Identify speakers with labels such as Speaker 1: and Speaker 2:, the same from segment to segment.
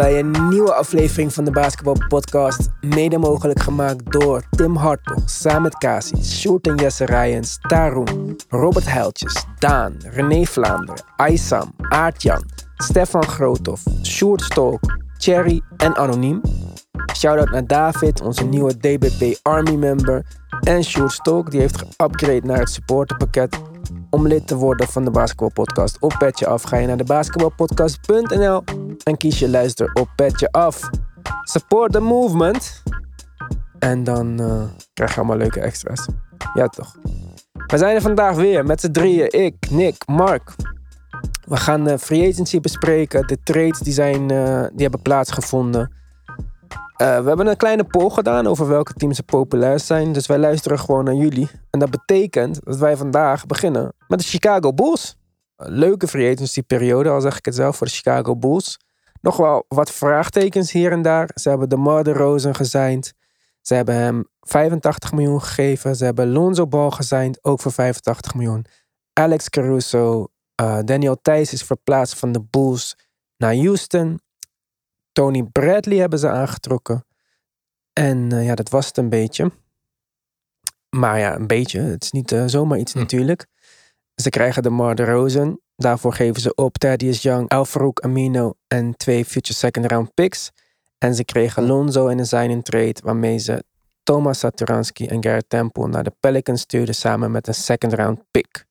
Speaker 1: Bij een nieuwe aflevering van de Basketball Podcast. Mede mogelijk gemaakt door Tim Hartog, samen met Kasi, Sjoerd en Jesse Rijens, Taroen, Robert Heiltjes, Daan, René Vlaanderen, Aysam, Aartjan, Stefan Groothoff, Sjoerd Stolk, Cherry en Anoniem. Shoutout naar David, onze nieuwe DBP Army member. En Sjoerd Stolk, die heeft geupgrade naar het supporterpakket. Om lid te worden van de Basketball Podcast op Petje Af ga je naar de basketballpodcast.nl en kies je luister op Petje Af. Support the movement. En dan eh, krijg je allemaal leuke extra's. Ja toch. We zijn er vandaag weer met z'n drieën. Ik, Nick, Mark. We gaan de free agency bespreken. De trades die, zijn, eh, die hebben plaatsgevonden. Eh, we hebben een kleine poll gedaan over welke teams er populair zijn. Dus wij luisteren gewoon naar jullie. En dat betekent dat wij vandaag beginnen met de Chicago Bulls. Een leuke free agency periode, al zeg ik het zelf, voor de Chicago Bulls. Nog wel wat vraagtekens hier en daar. Ze hebben de Marder Rosen gezeind. Ze hebben hem 85 miljoen gegeven. Ze hebben Lonzo Ball gezeind, ook voor 85 miljoen. Alex Caruso, uh, Daniel Thijs is verplaatst van de Bulls naar Houston. Tony Bradley hebben ze aangetrokken. En uh, ja, dat was het een beetje. Maar ja, een beetje. Het is niet uh, zomaar iets hm. natuurlijk. Ze krijgen de Mar Rosen. Daarvoor geven ze op Thaddeus Young, Alfarouk Amino en twee future second round picks. En ze kregen Lonzo in een sign trade waarmee ze Thomas Satoransky en Garrett Temple naar de Pelicans stuurden samen met een second round pick.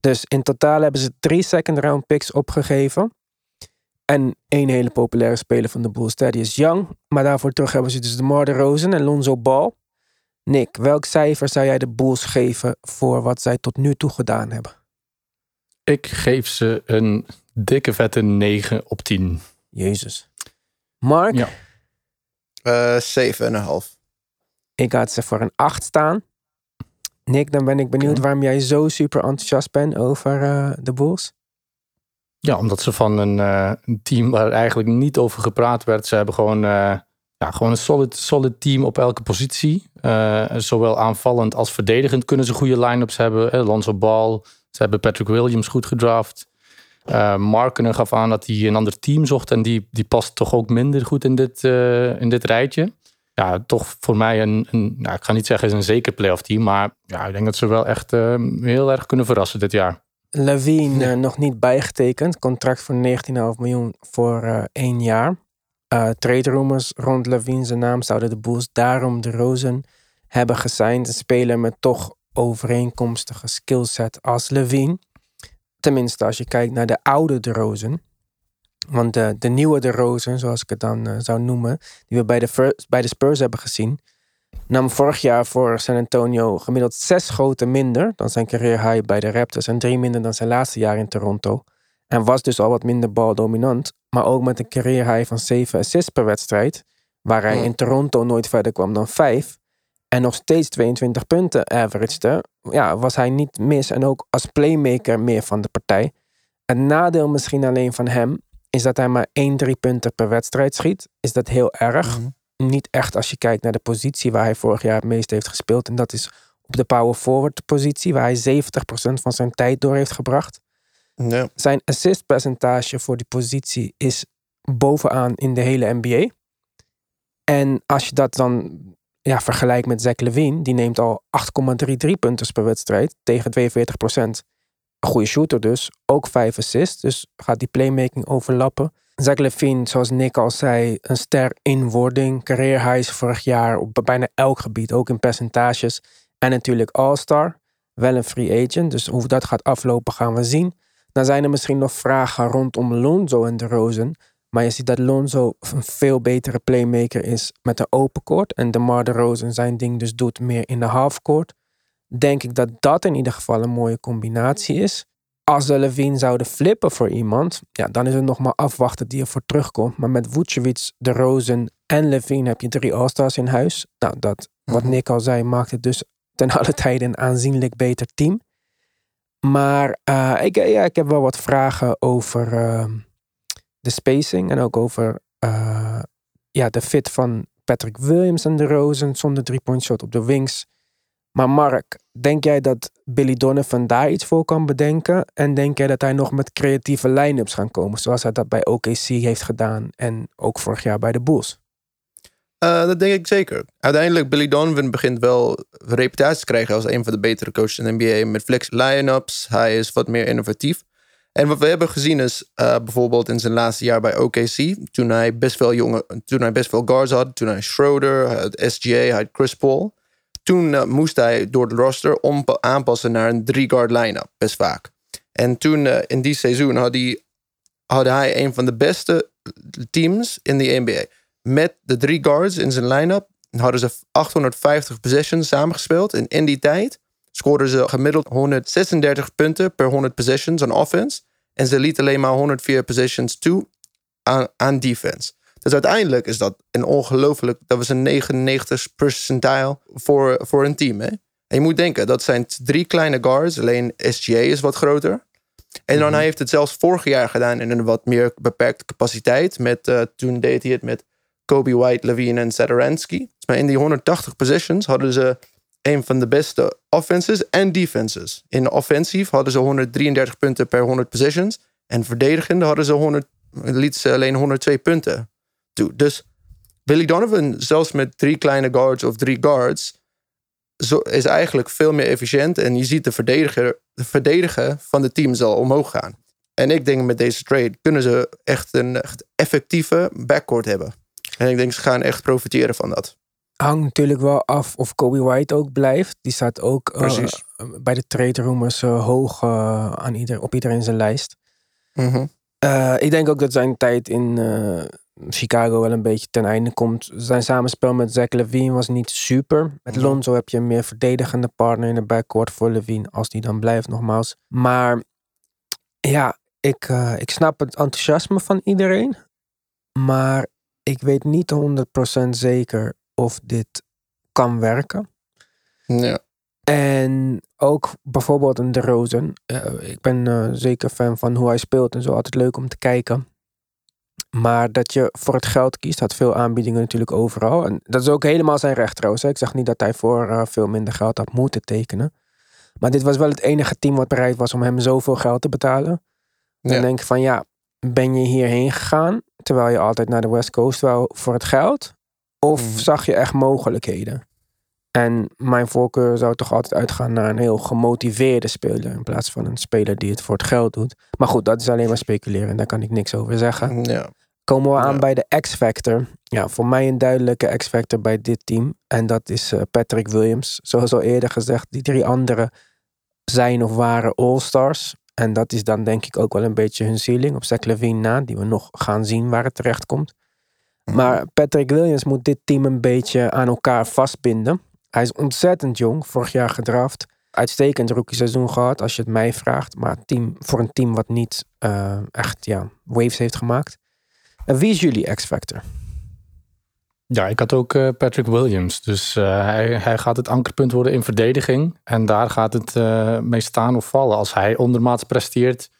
Speaker 1: Dus in totaal hebben ze drie second round picks opgegeven. En één hele populaire speler van de Bulls, Thaddeus Young. Maar daarvoor terug hebben ze dus de Mar Rosen en Lonzo Ball. Nick, welk cijfer zou jij de Bulls geven voor wat zij tot nu toe gedaan hebben?
Speaker 2: Ik geef ze een dikke vette 9 op 10.
Speaker 1: Jezus. Mark? Ja.
Speaker 3: Uh, 7,5.
Speaker 1: Ik had ze voor een 8 staan. Nick, dan ben ik benieuwd waarom jij zo super enthousiast bent over uh, de Bulls.
Speaker 2: Ja, omdat ze van een, uh, een, team waar eigenlijk niet over gepraat werd. Ze hebben gewoon, uh, ja, gewoon een solid, solid team op elke positie. zowel aanvallend als verdedigend kunnen ze goede line-ups hebben. Lonzo Ball, ze hebben Patrick Williams goed gedraft. Uh, Markenen gaf aan dat hij een ander team zocht en die, die past toch ook minder goed in dit, in dit rijtje. Ja, toch voor mij een, een nou, ik ga niet zeggen is een zeker playoff team, maar ja, ik denk dat ze wel echt heel erg kunnen verrassen dit jaar.
Speaker 1: Levine ja. nog niet bijgetekend, contract voor 19,5 miljoen voor één jaar. trade rumors rond Levine zijn naam zouden de Bulls daarom de Rozen hebben gesigned. Een speler met toch overeenkomstige skillset als Levine. Tenminste, als je kijkt naar de oude De Rozen. Want de, de nieuwe De Rozen, zoals ik het dan uh, zou noemen, die we bij de, bij de Spurs hebben gezien, nam vorig jaar voor San Antonio gemiddeld zes schoten minder dan zijn career high bij de Raptors en drie minder dan zijn laatste jaar in Toronto. En was dus al wat minder baldominant, maar ook met een career high van zeven assists per wedstrijd, waar hij in Toronto nooit verder kwam dan vijf, en nog steeds 22 punten averagede, ja, was hij niet mis en ook als playmaker meer van de partij. Het nadeel misschien alleen van hem is dat hij maar 1 3 punten per wedstrijd schiet. Is dat heel erg? Mhm. Niet echt als je kijkt naar de positie waar hij vorig jaar het meest heeft gespeeld. En dat is op de power forward positie, waar hij 70% van zijn tijd door heeft gebracht. Ja. Zijn assist percentage voor die positie is bovenaan in de hele NBA. En als je dat dan ja, vergelijk met Zach Levine, die neemt al 8,33 punten per wedstrijd tegen 42 procent. Een goede shooter dus, ook 5 assists, dus gaat die playmaking overlappen. Zach Levine, zoals Nick al zei, een ster in wording. Career vorig jaar op bijna elk gebied, ook in percentages. En natuurlijk All-Star, wel een free agent, dus hoe dat gaat aflopen gaan we zien. Dan zijn er misschien nog vragen rondom Lonzo en de Rosen. Maar je ziet dat Lonzo een veel betere playmaker is met de open court. En DeMar DeRozan zijn ding dus doet meer in de half court. Denk ik dat dat in ieder geval een mooie combinatie is. Als de Levine zouden flippen voor iemand, ja, dan is het nog maar afwachten die ervoor terugkomt. Maar met Vucevic, DeRozan en Levine heb je drie All-Stars in huis. Nou, dat, wat mhm. Nick al zei, maakt het dus ten alle tijde een aanzienlijk beter team. Maar uh, ik, ja, ik heb wel wat vragen over... Uh, de spacing en ook over uh, ja, de fit van Patrick Williams en de Rosen zonder drie-point shot op de wings. Maar Mark, denk jij dat Billy Donovan daar iets voor kan bedenken? En denk jij dat hij nog met creatieve line-ups gaan komen, zoals hij dat bij OKC heeft gedaan en ook vorig jaar bij de Bulls?
Speaker 3: Uh, dat denk ik zeker. Uiteindelijk, Billy Donovan begint wel reputatie te krijgen als een van de betere coaches in de NBA. Met flex line-ups. Hij is wat meer innovatief. En wat we hebben gezien is uh, bijvoorbeeld in zijn laatste jaar bij OKC. Toen hij best veel jonge, toen hij best veel guards had. Toen hij Schroeder, had SGA, hij had Chris Paul. Toen uh, moest hij door de roster om, aanpassen naar een drie-guard line-up. Best vaak. En toen uh, in die seizoen had hij, had hij een van de beste teams in de NBA met de drie guards in zijn line-up hadden ze 850 possessions samengespeeld. En in die tijd scoorden ze gemiddeld 136 punten per 100 possessions aan offense. En ze lieten alleen maar 104 possessions toe aan defense. Dus uiteindelijk is dat een ongelooflijk, dat was een 99 percentile voor, voor een team. Hè? En je moet denken, dat zijn drie kleine guards, alleen SGA is wat groter. En dan mm hij heeft het zelfs vorig jaar gedaan in een wat meer beperkte capaciteit. Met, uh, toen deed hij het met Kobe White, Levine en Sadaransky. Maar in die 180 positions hadden ze een van de beste offenses en defenses. In offensief hadden ze 133 punten per 100 possessions. En verdedigende hadden ze 100, liet ze alleen 102 punten toe. Dus Billy Donovan, zelfs met drie kleine guards of drie guards, zo, is eigenlijk veel meer efficiënt. En je ziet de verdediger, de verdedigen van de team zal omhoog gaan. En ik denk met deze trade kunnen ze echt een echt effectieve backcourt hebben. En ik denk ze gaan echt profiteren van dat.
Speaker 1: Hangt natuurlijk wel af of Kobe White ook blijft. Die staat ook uh, bij de trade rumors uh, hoog uh, aan ieder, op iedereen zijn lijst. Mm -hmm. ik denk ook dat zijn tijd in Chicago wel een beetje ten einde komt. Zijn samenspel met Zach Levine was niet super. Met mhm. Lonzo heb je een meer verdedigende partner in de backcourt voor Levine. Als die dan blijft nogmaals. Maar ja, ik, ik snap het enthousiasme van iedereen. Maar ik weet niet 100% zeker of dit kan werken.
Speaker 3: Ja.
Speaker 1: En ook bijvoorbeeld een De Rozen. Uh, ik ben uh, zeker fan van hoe hij speelt en zo. Altijd leuk om te kijken. Maar dat je voor het geld kiest, had veel aanbiedingen natuurlijk overal. En dat is ook helemaal zijn recht trouwens. Ik zeg niet dat hij voor uh, veel minder geld had moeten tekenen. Maar dit was wel het enige team wat bereid was om hem zoveel geld te betalen. Dan denk ik van ja, ben je hierheen gegaan terwijl je altijd naar de West Coast wou voor het geld? Of mhm. zag je echt mogelijkheden? En mijn voorkeur zou toch altijd uitgaan naar een heel gemotiveerde speler. In plaats van een speler die het voor het geld doet. Maar goed, dat is alleen maar speculeren. Daar kan ik niks over zeggen.
Speaker 3: Ja.
Speaker 1: Komen we aan bij de X-Factor. Ja, voor mij een duidelijke X-Factor bij dit team. En dat is eh, Patrick Williams. Zoals al eerder gezegd, die drie anderen zijn of waren All-Stars. En dat is dan denk ik ook wel een beetje hun ceiling op Zach Levine na, die we nog gaan zien waar het terecht komt. Mhm. Maar Patrick Williams moet dit team een beetje aan elkaar vastbinden. Hij is ontzettend jong, vorig jaar gedraft. Uitstekend rookie seizoen gehad, als je het mij vraagt. Maar team, voor een team wat niet uh, echt ja, waves heeft gemaakt. En wie is jullie X-Factor?
Speaker 2: Ja, ik had ook uh, Patrick Williams. Dus uh, hij, hij gaat het ankerpunt worden in verdediging. En daar gaat het uh, mee staan of vallen. Als hij ondermaats presteert,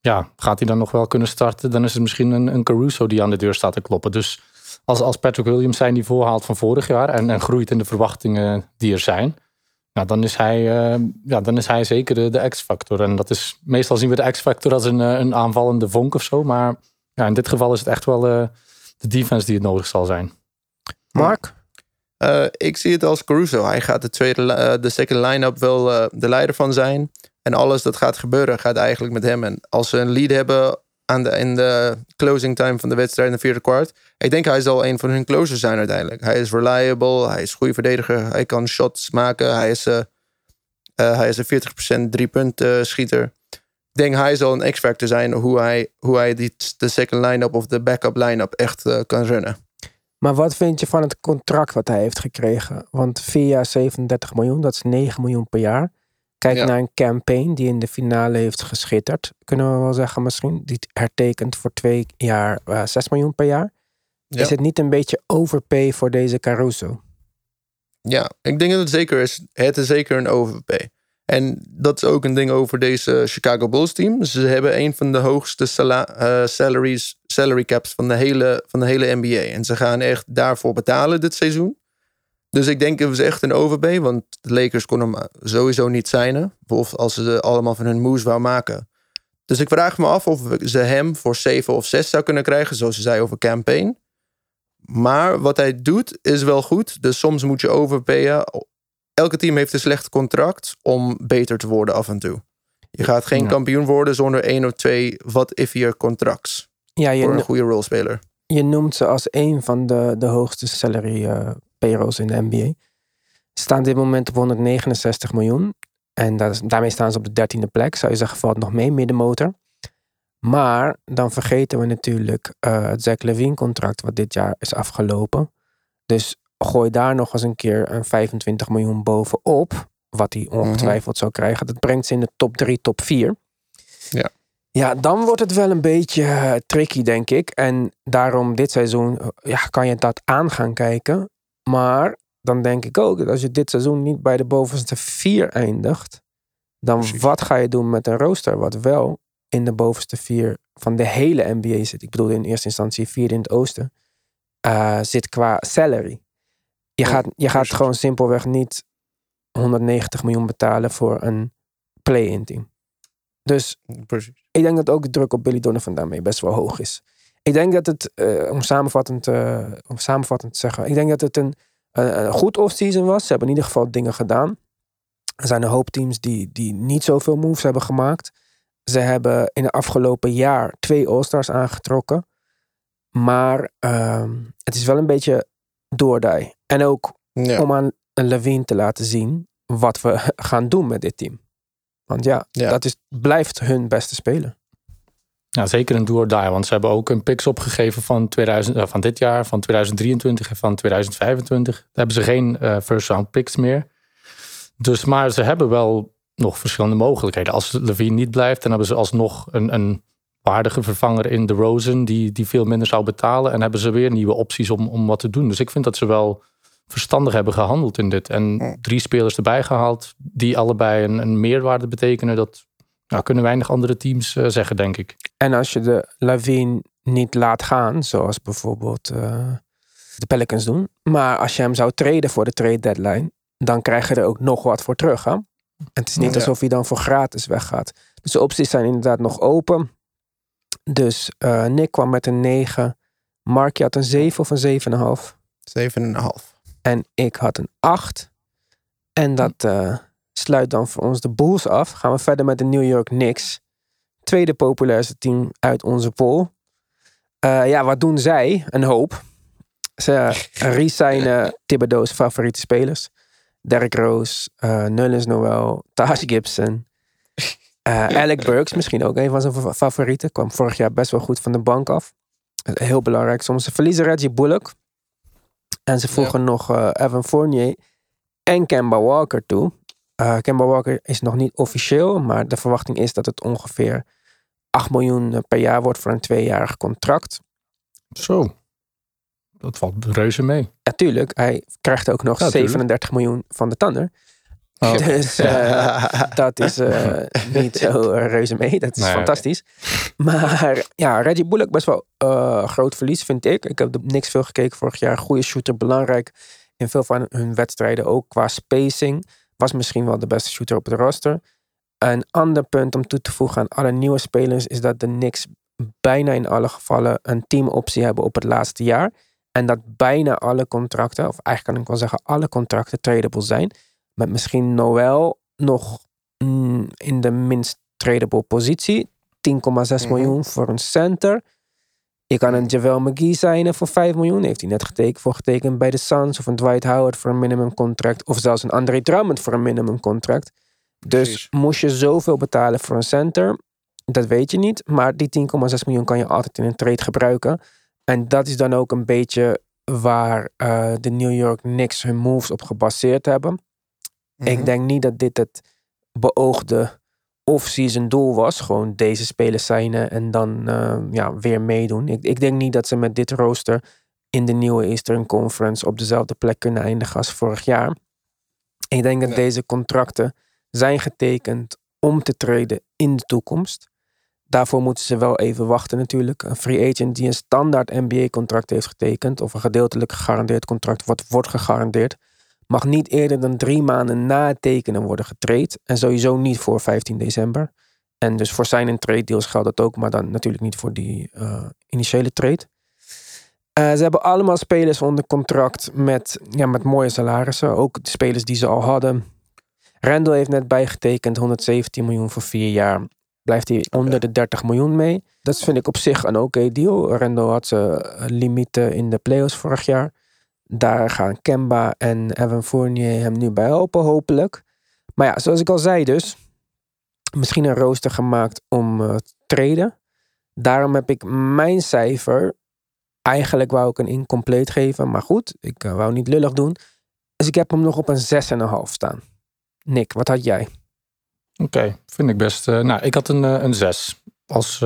Speaker 2: ja, gaat hij dan nog wel kunnen starten? Dan is het misschien een, een Caruso die aan de deur staat te kloppen. Dus als, als Patrick Williams zijn niveau haalt van vorig jaar en, en groeit in de verwachtingen die er zijn, nou, dan, is hij, ja, dan is hij zeker de, de X-factor. En dat is meestal zien we de X-factor als een, een aanvallende vonk of zo. Maar ja, in dit geval is het echt wel de defense die het nodig zal zijn.
Speaker 1: Mark?
Speaker 3: Uh, ik zie het als Caruso. Hij gaat de, tweede, uh, de second line-up wel uh, de leider van zijn. En alles dat gaat gebeuren gaat eigenlijk met hem. En als ze een lead hebben aan de, in de closing time van de wedstrijd in de vierde kwart. Ik denk hij zal een van hun closers zijn uiteindelijk. Hij is reliable, hij is goede verdediger, hij kan shots maken. Hij is, hij is een 40% drie punten schieter. Ik denk hij zal een X-factor zijn hoe hij, hoe hij die, de second line-up of de backup line-up echt kan runnen.
Speaker 1: Maar wat vind je van het contract wat hij heeft gekregen? Want vier jaar 37 miljoen, dat is 9 miljoen per jaar. Kijk naar een campaign die in de finale heeft geschitterd, kunnen we wel zeggen misschien. Die hertekent voor twee jaar uh, eh, 6 miljoen per jaar. Is het niet een beetje overpay voor deze Caruso?
Speaker 3: Ja, ik denk dat het zeker is. Het is zeker een overpay. En dat is ook een ding over deze Chicago Bulls team. Ze hebben een van de hoogste uh, salaries, salary caps van de, hele, van de hele NBA. En ze gaan echt daarvoor betalen dit seizoen. Dus ik denk het was echt een overbay, want de Lakers konden hem sowieso niet zijn. Of als ze allemaal van hun moves wou maken. Dus ik vraag me af of ze hem voor 7 of 6 zou kunnen krijgen, zoals ze zei over campaign. Maar wat hij doet is wel goed. Dus soms moet je overpayen. Elke team heeft een slecht contract om beter te worden af en toe. Je gaat geen
Speaker 1: Ja.
Speaker 3: kampioen worden zonder één of twee wat if year contracts.
Speaker 1: Ja, je,
Speaker 3: Voor een goede rolspeler.
Speaker 1: je noemt ze als een van de, de hoogste salary eh, payrolls in de NBA. Ze staan dit moment op 169 miljoen. En dat is, daarmee staan ze op de dertiende plek. Zou je zeggen, valt nog mee, middenmotor. Maar dan vergeten we natuurlijk eh, het Zach Levine contract wat dit jaar is afgelopen. Dus gooi daar nog eens een keer een 25 miljoen bovenop. Wat hij ongetwijfeld zou krijgen. Dat brengt ze in de top 3, top 4.
Speaker 3: Ja.
Speaker 1: Ja, dan wordt het wel een beetje eh, tricky, denk ik. En daarom dit seizoen eh, ja, kan je dat aan gaan kijken. Maar dan denk ik ook dat als je dit seizoen niet bij de bovenste vier eindigt, dan
Speaker 3: Precies.
Speaker 1: wat ga je doen met een rooster wat wel in de bovenste vier van de hele NBA zit? Ik bedoel in eerste instantie vierde in het oosten. eh, zit qua salary. Je gaat, je gaat gewoon simpelweg niet 190 miljoen betalen voor een play-in team. Dus
Speaker 3: Precies.
Speaker 1: ik denk dat ook de druk op Billy Donovan daarmee best wel hoog is. Ik denk dat het, eh, om, samenvattend, eh, om samenvattend te zeggen, ik denk dat het een, een, een goed offseason was. Ze hebben in ieder geval dingen gedaan. Er zijn een hoop teams die, die niet zoveel moves hebben gemaakt. Ze hebben in het afgelopen jaar twee All-Stars aangetrokken. Maar ehm, het is wel een beetje doordij. En ook
Speaker 3: Ja.
Speaker 1: om aan Levine te laten zien wat we gaan doen met dit team. Want ja,
Speaker 3: Ja.
Speaker 1: dat is, blijft hun beste speler.
Speaker 2: Ja, zeker een do or die, want ze hebben ook een picks opgegeven van, 2000, eh, van dit jaar, van 2023 en van 2025. Daar hebben ze geen eh, first round picks meer. Dus, maar ze hebben wel nog verschillende mogelijkheden. Als Levine niet blijft, dan hebben ze alsnog een, een waardige vervanger in de Rosen die, die veel minder zou betalen. En hebben ze weer nieuwe opties om, om wat te doen. Dus ik vind dat ze wel verstandig hebben gehandeld in dit. En drie spelers erbij gehaald die allebei een, een meerwaarde betekenen. Dat nou, kunnen weinig andere teams eh, zeggen, denk ik.
Speaker 1: En als je de Levine niet laat gaan, zoals bijvoorbeeld eh, de Pelicans doen. Maar als je hem zou treden voor de trade deadline, dan krijg je er ook nog wat voor terug. Hè? En het is niet
Speaker 3: Ja.
Speaker 1: alsof hij dan voor gratis weggaat. Dus de opties zijn inderdaad nog open. Dus eh, Nick kwam met een 9. Mark, je had een 7 of een 7,5.
Speaker 3: 7,5.
Speaker 1: En ik had een 8. En dat eh, sluit dan voor ons de Bulls af. Gaan we verder met de New York Knicks. Tweede populairste team uit onze pool. Eh, ja, wat doen zij? Een hoop. Ze resignen Thibodeau's favoriete spelers. Derrick Rose, Nullens Noel, Taj Gibson. Eh, Alec Burks, misschien ook een van zijn fa- favorieten. Kwam vorig jaar best wel goed van de bank af. Heel belangrijk soms. Ze verliezen Reggie Bullock. En ze voegen nog eh, Evan Fournier en Kemba Walker toe. Eh Kemba Walker is nog niet officieel, maar de verwachting is dat het ongeveer 8 miljoen per jaar wordt voor een tweejarig contract.
Speaker 2: Zo. Dat valt reuze mee.
Speaker 1: Natuurlijk, hij krijgt ook nog
Speaker 2: Ja, tuurlijk.
Speaker 1: 37 miljoen van de Thunder.
Speaker 2: Oh.
Speaker 1: Dus eh, dat is eh, niet zo reuze mee. Dat is
Speaker 2: Nee,
Speaker 1: fantastisch. Maar ja, Reggie Bullock best wel eh, groot verlies, vind ik. Ik heb er niks veel gekeken vorig jaar. Goede shooter, belangrijk in veel van hun wedstrijden. Ook qua spacing. Was misschien wel de beste shooter op het roster. Een ander punt om toe te voegen aan alle nieuwe spelers... is dat de Knicks bijna in alle gevallen een teamoptie hebben op het laatste jaar. En dat bijna alle contracten, of eigenlijk kan ik wel zeggen alle contracten tradable zijn. Met misschien Noel nog mm, in de minst tradable positie. 10,6
Speaker 3: Mhm.
Speaker 1: miljoen voor een center. Je kan een Javel McGee zijn voor 5 miljoen. Heeft hij net getekend voor getekend bij de Suns. Of een Dwight Howard voor een minimum contract. Of zelfs een Andre Drummond voor een minimum contract. Dus
Speaker 3: Precies.
Speaker 1: moest je zoveel betalen voor een center? Dat weet je niet. Maar die 10,6 miljoen kan je altijd in een trade gebruiken. En dat is dan ook een beetje waar eh, de New York Knicks hun moves op gebaseerd hebben.
Speaker 3: Mhm.
Speaker 1: Ik denk niet dat dit het beoogde off-season doel was. Gewoon deze spelers zijn en dan eh, ja, weer meedoen. Ik, ik denk niet dat ze met dit rooster in de nieuwe Eastern Conference op dezelfde plek kunnen eindigen als vorig jaar. Ik denk dat
Speaker 3: Nee.
Speaker 1: deze contracten zijn getekend om te treden in de toekomst. Daarvoor moeten ze wel even wachten natuurlijk. Een free agent die een standaard NBA-contract heeft getekend... of een gedeeltelijk gegarandeerd contract wat wordt gegarandeerd... mag niet eerder dan drie maanden na het tekenen worden getraind. En sowieso niet voor 15 december. En dus voor zijn en trade deals geldt dat ook, maar dan natuurlijk niet voor die uh, initiële trade. Uh, ze hebben allemaal spelers onder contract met, ja, met mooie salarissen. Ook de spelers die ze al hadden. Randall heeft net bijgetekend 117 miljoen voor vier jaar. Blijft hij onder de 30 miljoen mee. Dat vind ik op zich een oké deal. Randall had ze limieten in de playoffs vorig jaar. Daar gaan Kemba en Evan Fournier hem nu bij helpen, hopelijk. Maar ja, zoals ik al zei dus. Misschien een rooster gemaakt om uh, te treden. Daarom heb ik mijn cijfer. Eigenlijk wou ik een incompleet geven. Maar goed, ik uh, wou niet lullig doen. Dus ik heb hem nog op een 6,5 staan. Nick, wat had jij?
Speaker 2: Oké, vind ik best. Uh, nou, ik had een, een 6. Als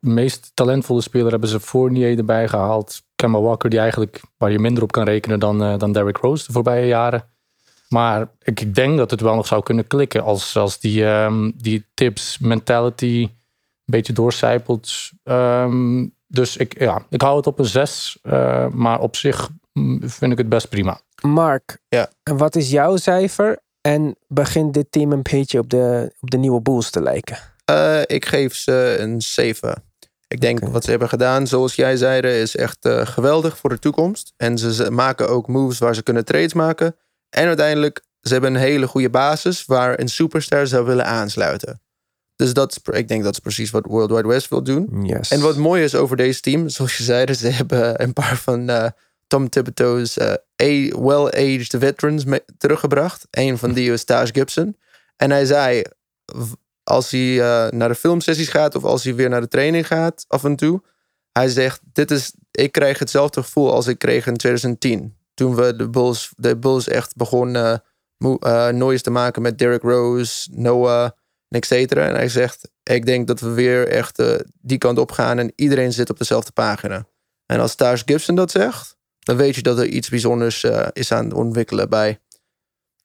Speaker 2: meest talentvolle speler hebben ze Fournier erbij gehaald. Kemba Walker, die eigenlijk waar je minder op kan rekenen dan, uh, dan Derrick Rose de voorbije jaren. Maar ik, ik, denk dat het wel nog zou kunnen klikken als, als die, um, die tips mentality een beetje doorcijpelt. Um, dus ik, ja, ik hou het op een 6. Uh, eh, maar op zich mm, vind ik het best prima.
Speaker 1: Mark, ja. wat is jouw cijfer? En begint dit team een beetje op de, op de nieuwe Bulls te lijken?
Speaker 3: Uh, ik geef ze een 7. Ik denk wat ze hebben gedaan, zoals jij zei, is echt uh, geweldig voor de toekomst. En ze, ze, maken ook moves waar ze kunnen trades maken. En uiteindelijk, ze hebben een hele goede basis waar een superstar zou willen aansluiten. Dus dat, ik denk dat is precies wat World Wide West wil doen.
Speaker 1: Yes.
Speaker 3: En wat mooi is over deze team, zoals je zei, ze hebben een paar van uh, Tom Thibodeau's uh, well-aged veterans teruggebracht. Een van die is Taj Gibson. En hij zei, als hij uh, naar de filmsessies gaat of als hij weer naar de training gaat af en toe. Hij zegt, dit is, ik krijg hetzelfde gevoel als ik kreeg in 2010. Toen we de Bulls, de Bulls echt begonnen uh, te maken met Derrick Rose, Noah en et cetera. En hij zegt, ik denk dat we weer echt uh, die kant op gaan en iedereen zit op dezelfde pagina. En als Taj Gibson dat zegt, dan weet je dat er iets bijzonders is aan het ontwikkelen bij,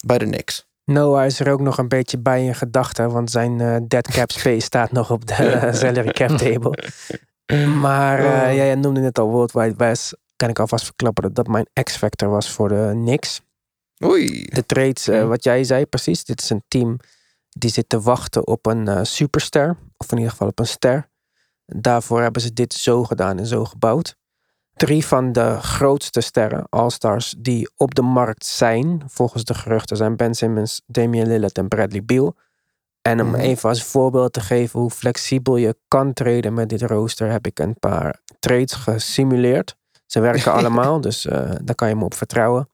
Speaker 3: bij de Knicks.
Speaker 1: Noah is er ook nog een beetje bij in gedachten, want zijn uh, dead cap space staat nog op de salary cap table. Maar uh, oh. jij noemde net al World Wide West. Kan ik alvast verklappen dat dat mijn X-factor was voor de Knicks.
Speaker 3: Oei.
Speaker 1: De trades, uh, wat jij zei precies. Dit is een team die zit te wachten op een superster. Of in ieder geval op een ster. Daarvoor hebben ze dit zo gedaan en zo gebouwd drie van de grootste sterren, All-Stars, die op de markt zijn, volgens de geruchten, zijn Ben Simmons, Damian Lillard en Bradley Beal. En om mhm. even als voorbeeld te geven hoe flexibel je kan traden met dit rooster, heb ik een paar trades gesimuleerd. Ze werken allemaal, dus uh, daar kan je me op vertrouwen.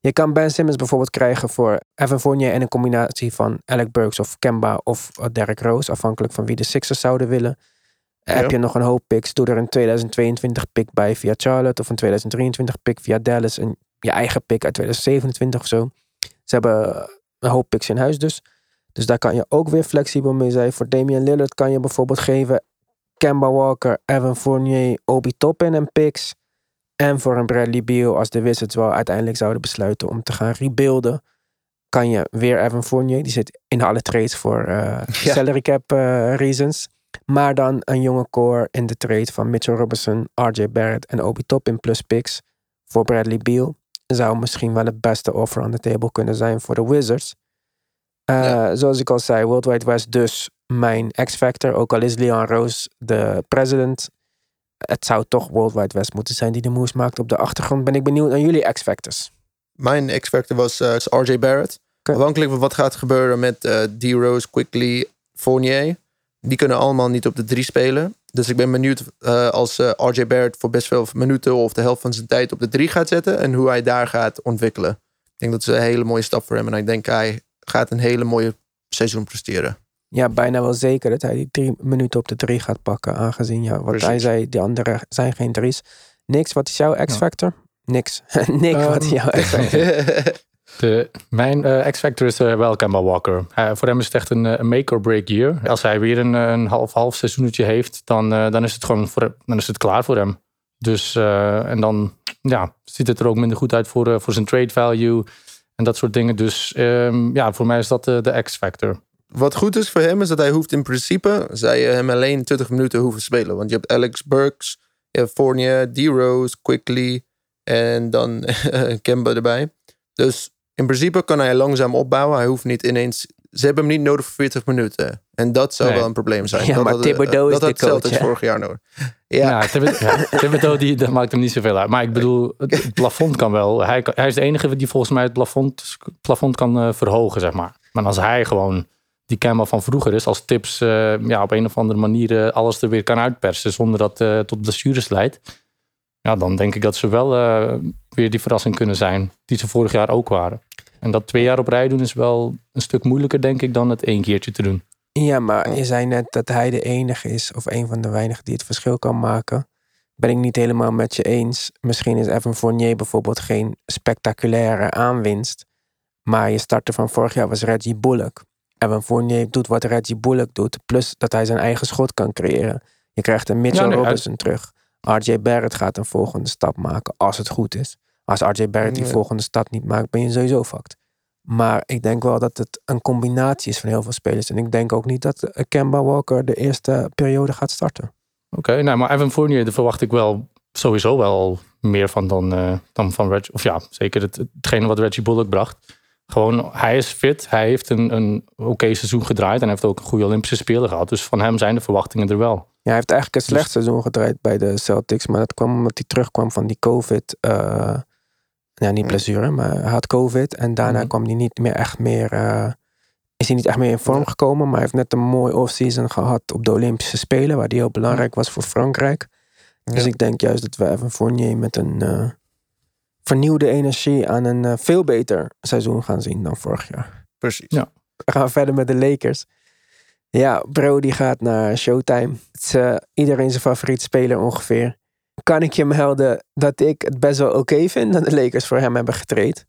Speaker 1: Je kan Ben Simmons bijvoorbeeld krijgen voor Evan Fournier en een combinatie van Alec Burks of Kemba of Derrick Rose, afhankelijk van wie de Sixers zouden willen. Heb je nog een hoop picks? Doe er een 2022 pick bij via Charlotte. Of een 2023 pick via Dallas. En je eigen pick uit 2027 of zo. Ze hebben een hoop picks in huis dus. Dus daar kan je ook weer flexibel mee zijn. Voor Damian Lillard kan je bijvoorbeeld geven Kemba Walker, Evan Fournier, Obi Toppin en picks. En voor een Bradley Beal, als de Wizards wel uiteindelijk zouden besluiten om te gaan rebuilden, kan je weer Evan Fournier. Die zit in alle trades voor uh, salary cap uh, reasons. Maar dan een jonge core in de trade van Mitchell Robinson, RJ Barrett en Obi Toppin plus picks voor Bradley Beal. Zou misschien wel het beste offer on the table kunnen zijn voor de Wizards. Uh, Zoals ik al zei, World Wide West dus mijn X-Factor. Ook al is Leon Rose de president. Het zou toch World Wide West moeten zijn die de moves maakt op de achtergrond. Ben ik benieuwd naar jullie X-Factors.
Speaker 3: Mijn X-Factor was uh, RJ Barrett. Okay. Afhankelijk van wat gaat gebeuren met uh, D-Rose, Quickly, Fournier die kunnen allemaal niet op de drie spelen. Dus ik ben benieuwd uh, als uh, eh, RJ Barrett voor best veel minuten of de helft van zijn tijd op de drie gaat zetten. En hoe hij daar gaat ontwikkelen. Ik denk dat ze een hele mooie stap voor hem. En ik denk hij gaat een hele mooie seizoen presteren.
Speaker 1: Ja, bijna wel zeker dat hij die drie minuten op de drie gaat pakken. Aangezien, ja, wat hij zei, die anderen zijn geen drie's. Niks, wat is jouw X-factor? Niks. Nick, wat is jouw ehm, X-factor?
Speaker 2: De, mijn uh, X-Factor is uh, wel Kemba Walker. Voor hem is het echt een, een make-or-break year. Als hij weer een, half-half seizoenetje heeft, dan, dan is het gewoon voor, dan is het klaar voor hem. Dus, en dan ja, ziet het er ook minder goed uit voor, voor zijn trade value en dat soort dingen. Dus um, ja, voor mij is dat de, X-Factor.
Speaker 3: Wat goed is voor hem, is dat hij hoeft in principe, zij hem alleen 20 minuten hoeven spelen. Want je hebt Alex Burks, hebt Fournier, D-Rose, Quickly en dan Kemba erbij. Dus in principe kan hij langzaam opbouwen. Hij hoeft niet ineens... Ze hebben hem niet nodig voor 40 minuten. En dat zou
Speaker 2: Nee.
Speaker 3: wel een probleem zijn.
Speaker 1: Ja,
Speaker 3: dat
Speaker 1: maar Thibodeau is
Speaker 3: dat
Speaker 1: de
Speaker 3: had
Speaker 1: coach,
Speaker 3: vorig jaar nodig. Ja,
Speaker 2: Ja, Thibodeau, ja, Thibodeau, die, dat maakt hem niet zoveel uit. Maar ik bedoel, het, plafond kan wel. Hij, hij is de enige die volgens mij het plafond, plafond kan eh, verhogen, zeg maar. Maar als hij gewoon die Kemba van vroeger is, als tips eh, ja, op een of andere manier eh, alles er weer kan uitpersen zonder dat het tot blessures leidt. Ja, dan denk ik dat ze wel eh, weer die verrassing kunnen zijn die ze vorig jaar ook waren. En dat twee jaar op rij doen is wel een stuk moeilijker, denk ik, dan het één keertje te doen.
Speaker 1: Ja, maar je zei net dat hij de enige is, of een van de weinigen die het verschil kan maken. Ben ik niet helemaal met je eens. Misschien is Evan Fournier bijvoorbeeld geen spectaculaire aanwinst. Maar je starter van vorig jaar was Reggie Bullock. Evan Fournier doet wat Reggie Bullock doet. Plus dat hij zijn eigen schot kan creëren. Je krijgt een Mitchell
Speaker 2: Ja, nee,
Speaker 1: terug. RJ Barrett gaat een volgende stap maken. Als het goed is. Als RJ Barrett die volgende stap niet maakt, ben je sowieso fucked. Maar ik denk wel dat het een combinatie is van heel veel spelers. En ik denk ook niet dat eh, Kemba Walker de eerste periode gaat starten.
Speaker 2: Oké, nou, maar Evan Fournier, daar verwacht ik wel sowieso wel meer van dan, eh, dan van Reggie. Of ja, zeker het, hetgene wat Reggie Bullock bracht. Gewoon, hij is fit. Hij heeft een, een oké seizoen gedraaid. En heeft ook een goede Olympische Spelen gehad. Dus van hem zijn de verwachtingen er wel.
Speaker 1: Ja, hij heeft eigenlijk een slecht seizoen gedraaid bij de Celtics. Maar dat kwam omdat hij terugkwam van die COVID. eh ja, niet blessure, maar hij had COVID. En daarna
Speaker 2: Mhm.
Speaker 1: kwam hij niet meer echt meer... eh, is hij niet echt meer in vorm gekomen. Maar hij heeft net een mooi offseason gehad op de Olympische Spelen. Waar die heel belangrijk was voor Frankrijk. Dus
Speaker 3: Ja.
Speaker 1: ik denk juist dat we Evan Fournier met een eh, vernieuwde energie aan een veel beter seizoen gaan zien dan vorig jaar.
Speaker 3: precies.
Speaker 2: Ja.
Speaker 1: We gaan verder met de Lakers. Ja, bro die gaat naar Showtime. Het is eh, iedereen zijn favoriet speler ongeveer. Kan ik je melden dat ik het best wel oké vind dat de Lakers voor hem hebben getraind.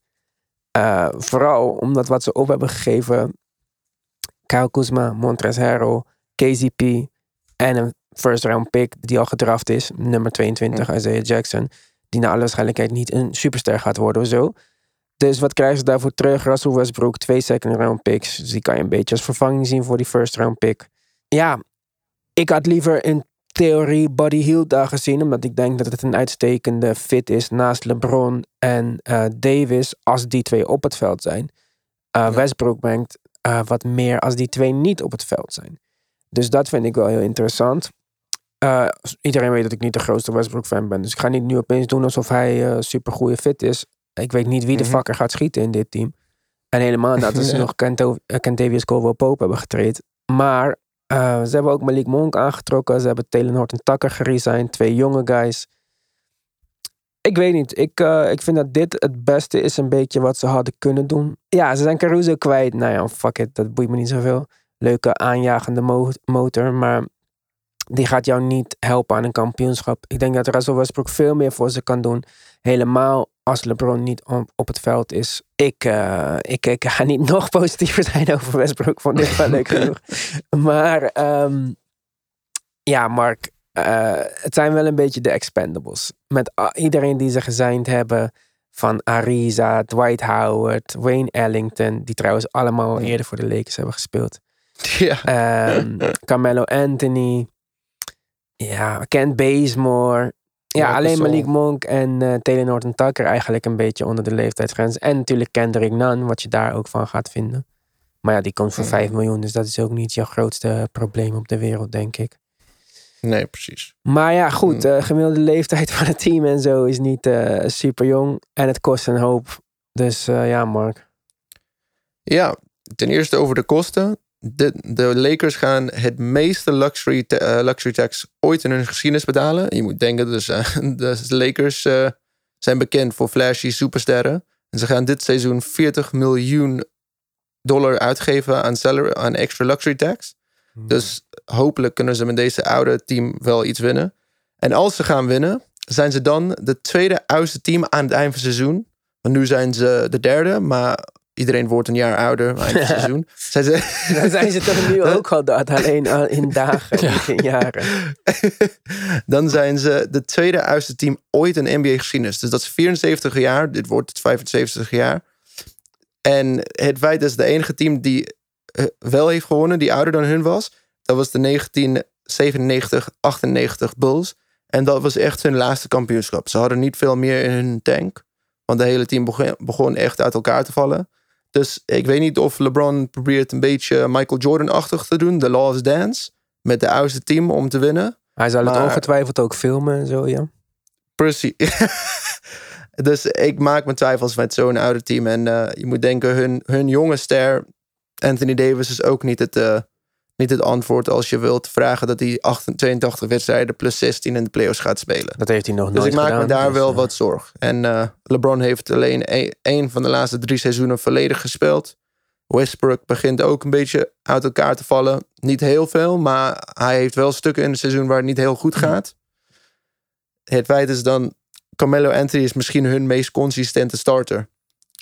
Speaker 1: Eh, vooral omdat wat ze op hebben gegeven. Kyle Kuzma, Montrezl Harrell, KCP en een first round pick die al gedraft is. Nummer 22, Isaiah Jackson. Die naar alle waarschijnlijkheid niet een superster gaat worden of zo. Dus wat krijgen ze daarvoor terug? Russell Westbrook, twee second round picks. Dus die kan je een beetje als vervanging zien voor die first round pick. Ja, ik had liever in theorie Buddy Hield daar gezien. Omdat ik denk dat het een uitstekende fit is naast LeBron en eh, Davis. Als die twee op het veld zijn. Eh, Westbrook brengt eh, wat meer als die twee niet op het veld zijn. Dus dat vind ik wel heel interessant. Iedereen weet dat ik niet de grootste Westbrook-fan ben. Dus ik ga niet nu opeens doen alsof hij super goede fit is. Ik weet niet wie de
Speaker 3: Mhm.
Speaker 1: fucker gaat schieten in dit team. En helemaal nadat ze
Speaker 3: Ja.
Speaker 1: nog Kento- eh, Kentavious Caldwell-Pope hebben getraind. Maar eh, ze hebben ook Malik Monk aangetrokken. Ze hebben Taylor Horton Tucker geresigned. Twee jonge guys. Ik weet niet. Ik, eh, ik vind dat dit het beste is een beetje wat ze hadden kunnen doen. Ja, ze zijn Caruso kwijt. Nou ja, fuck it. Dat boeit me niet zoveel. Leuke aanjagende mo- motor. Maar die gaat jou niet helpen aan een kampioenschap. Ik denk dat Russell Westbrook veel meer voor ze kan doen. Helemaal als LeBron niet op, het veld is. Ik, eh, ik, ik ga niet nog positiever zijn over Westbrook. Vond dit wel leuk genoeg. Maar ehm, ja, Mark. eh, het zijn wel een beetje de expendables. Met iedereen die ze gezeind hebben. Van Ariza, Dwight Howard, Wayne Ellington. Die trouwens allemaal eerder voor de Lakers hebben gespeeld.
Speaker 3: Ja.
Speaker 1: Ehm, Carmelo Anthony. Ja, Kent Bazemore. Ja, alleen. Malik Monk en eh Taylor Norton Tucker eigenlijk een beetje onder de leeftijdsgrens. En natuurlijk Kendrick Nunn, wat je daar ook van gaat vinden. Maar ja, die komt voor 5 miljoen, dus dat is ook niet jouw grootste probleem op de wereld, denk ik.
Speaker 3: Nee, precies.
Speaker 1: Maar ja, goed, de gemiddelde leeftijd van het team en zo is niet eh, super jong. En het kost een hoop. Dus eh, ja, Mark.
Speaker 3: Ja, ten eerste over de kosten. De, de Lakers gaan het meeste luxury, eh, luxury tax ooit in hun geschiedenis betalen. Je moet denken, dus, de Lakers eh, zijn bekend voor flashy supersterren. En ze gaan dit seizoen 40 miljoen dollar uitgeven aan, salary, aan extra luxury tax. Dus hopelijk kunnen ze met deze oude team wel iets winnen. En als ze gaan winnen, zijn ze dan de tweede oudste team aan het eind van het seizoen. Want nu zijn ze de derde, maar iedereen wordt een jaar ouder eind van het seizoen. Zijn ze,
Speaker 1: Dan zijn ze toch nu ook al dat, alleen al in dagen, niet in jaren.
Speaker 3: dan zijn ze de tweede oudste team ooit in NBA-geschiedenis. Dus dat is 74 jaar. Dit wordt het 75 jaar. En het feit dat het de enige team die eh, wel heeft gewonnen, die ouder dan hun was, dat was de 1997-98 Bulls. En dat was echt hun laatste kampioenschap. Ze hadden niet veel meer in hun tank. Want de hele team begon, begon echt uit elkaar te vallen. Dus ik weet niet of LeBron probeert een beetje Michael Jordan-achtig te doen. The Last Dance. Met de oudste team om te winnen.
Speaker 1: Hij zal het ongetwijfeld ook filmen en zo, ja.
Speaker 3: Precies. dus ik maak mijn twijfels met zo'n oude team. En eh, je moet denken, hun, hun jonge ster, Anthony Davis, is ook niet het, eh, niet het antwoord als je wilt vragen dat hij 88 82 wedstrijden plus 16 in de playoffs gaat spelen.
Speaker 1: Dat heeft hij nog
Speaker 3: Dus
Speaker 1: nooit
Speaker 3: ik maak
Speaker 1: gedaan.
Speaker 3: me daar
Speaker 1: dus,
Speaker 3: wel
Speaker 1: eh,
Speaker 3: wat zorg. En eh, LeBron heeft alleen één- één van de laatste drie seizoenen volledig gespeeld. Westbrook begint ook een beetje uit elkaar te vallen. Niet heel veel, maar hij heeft wel stukken in het seizoen waar het niet heel goed gaat. Het feit is dan, Carmelo Anthony is misschien hun meest consistente starter.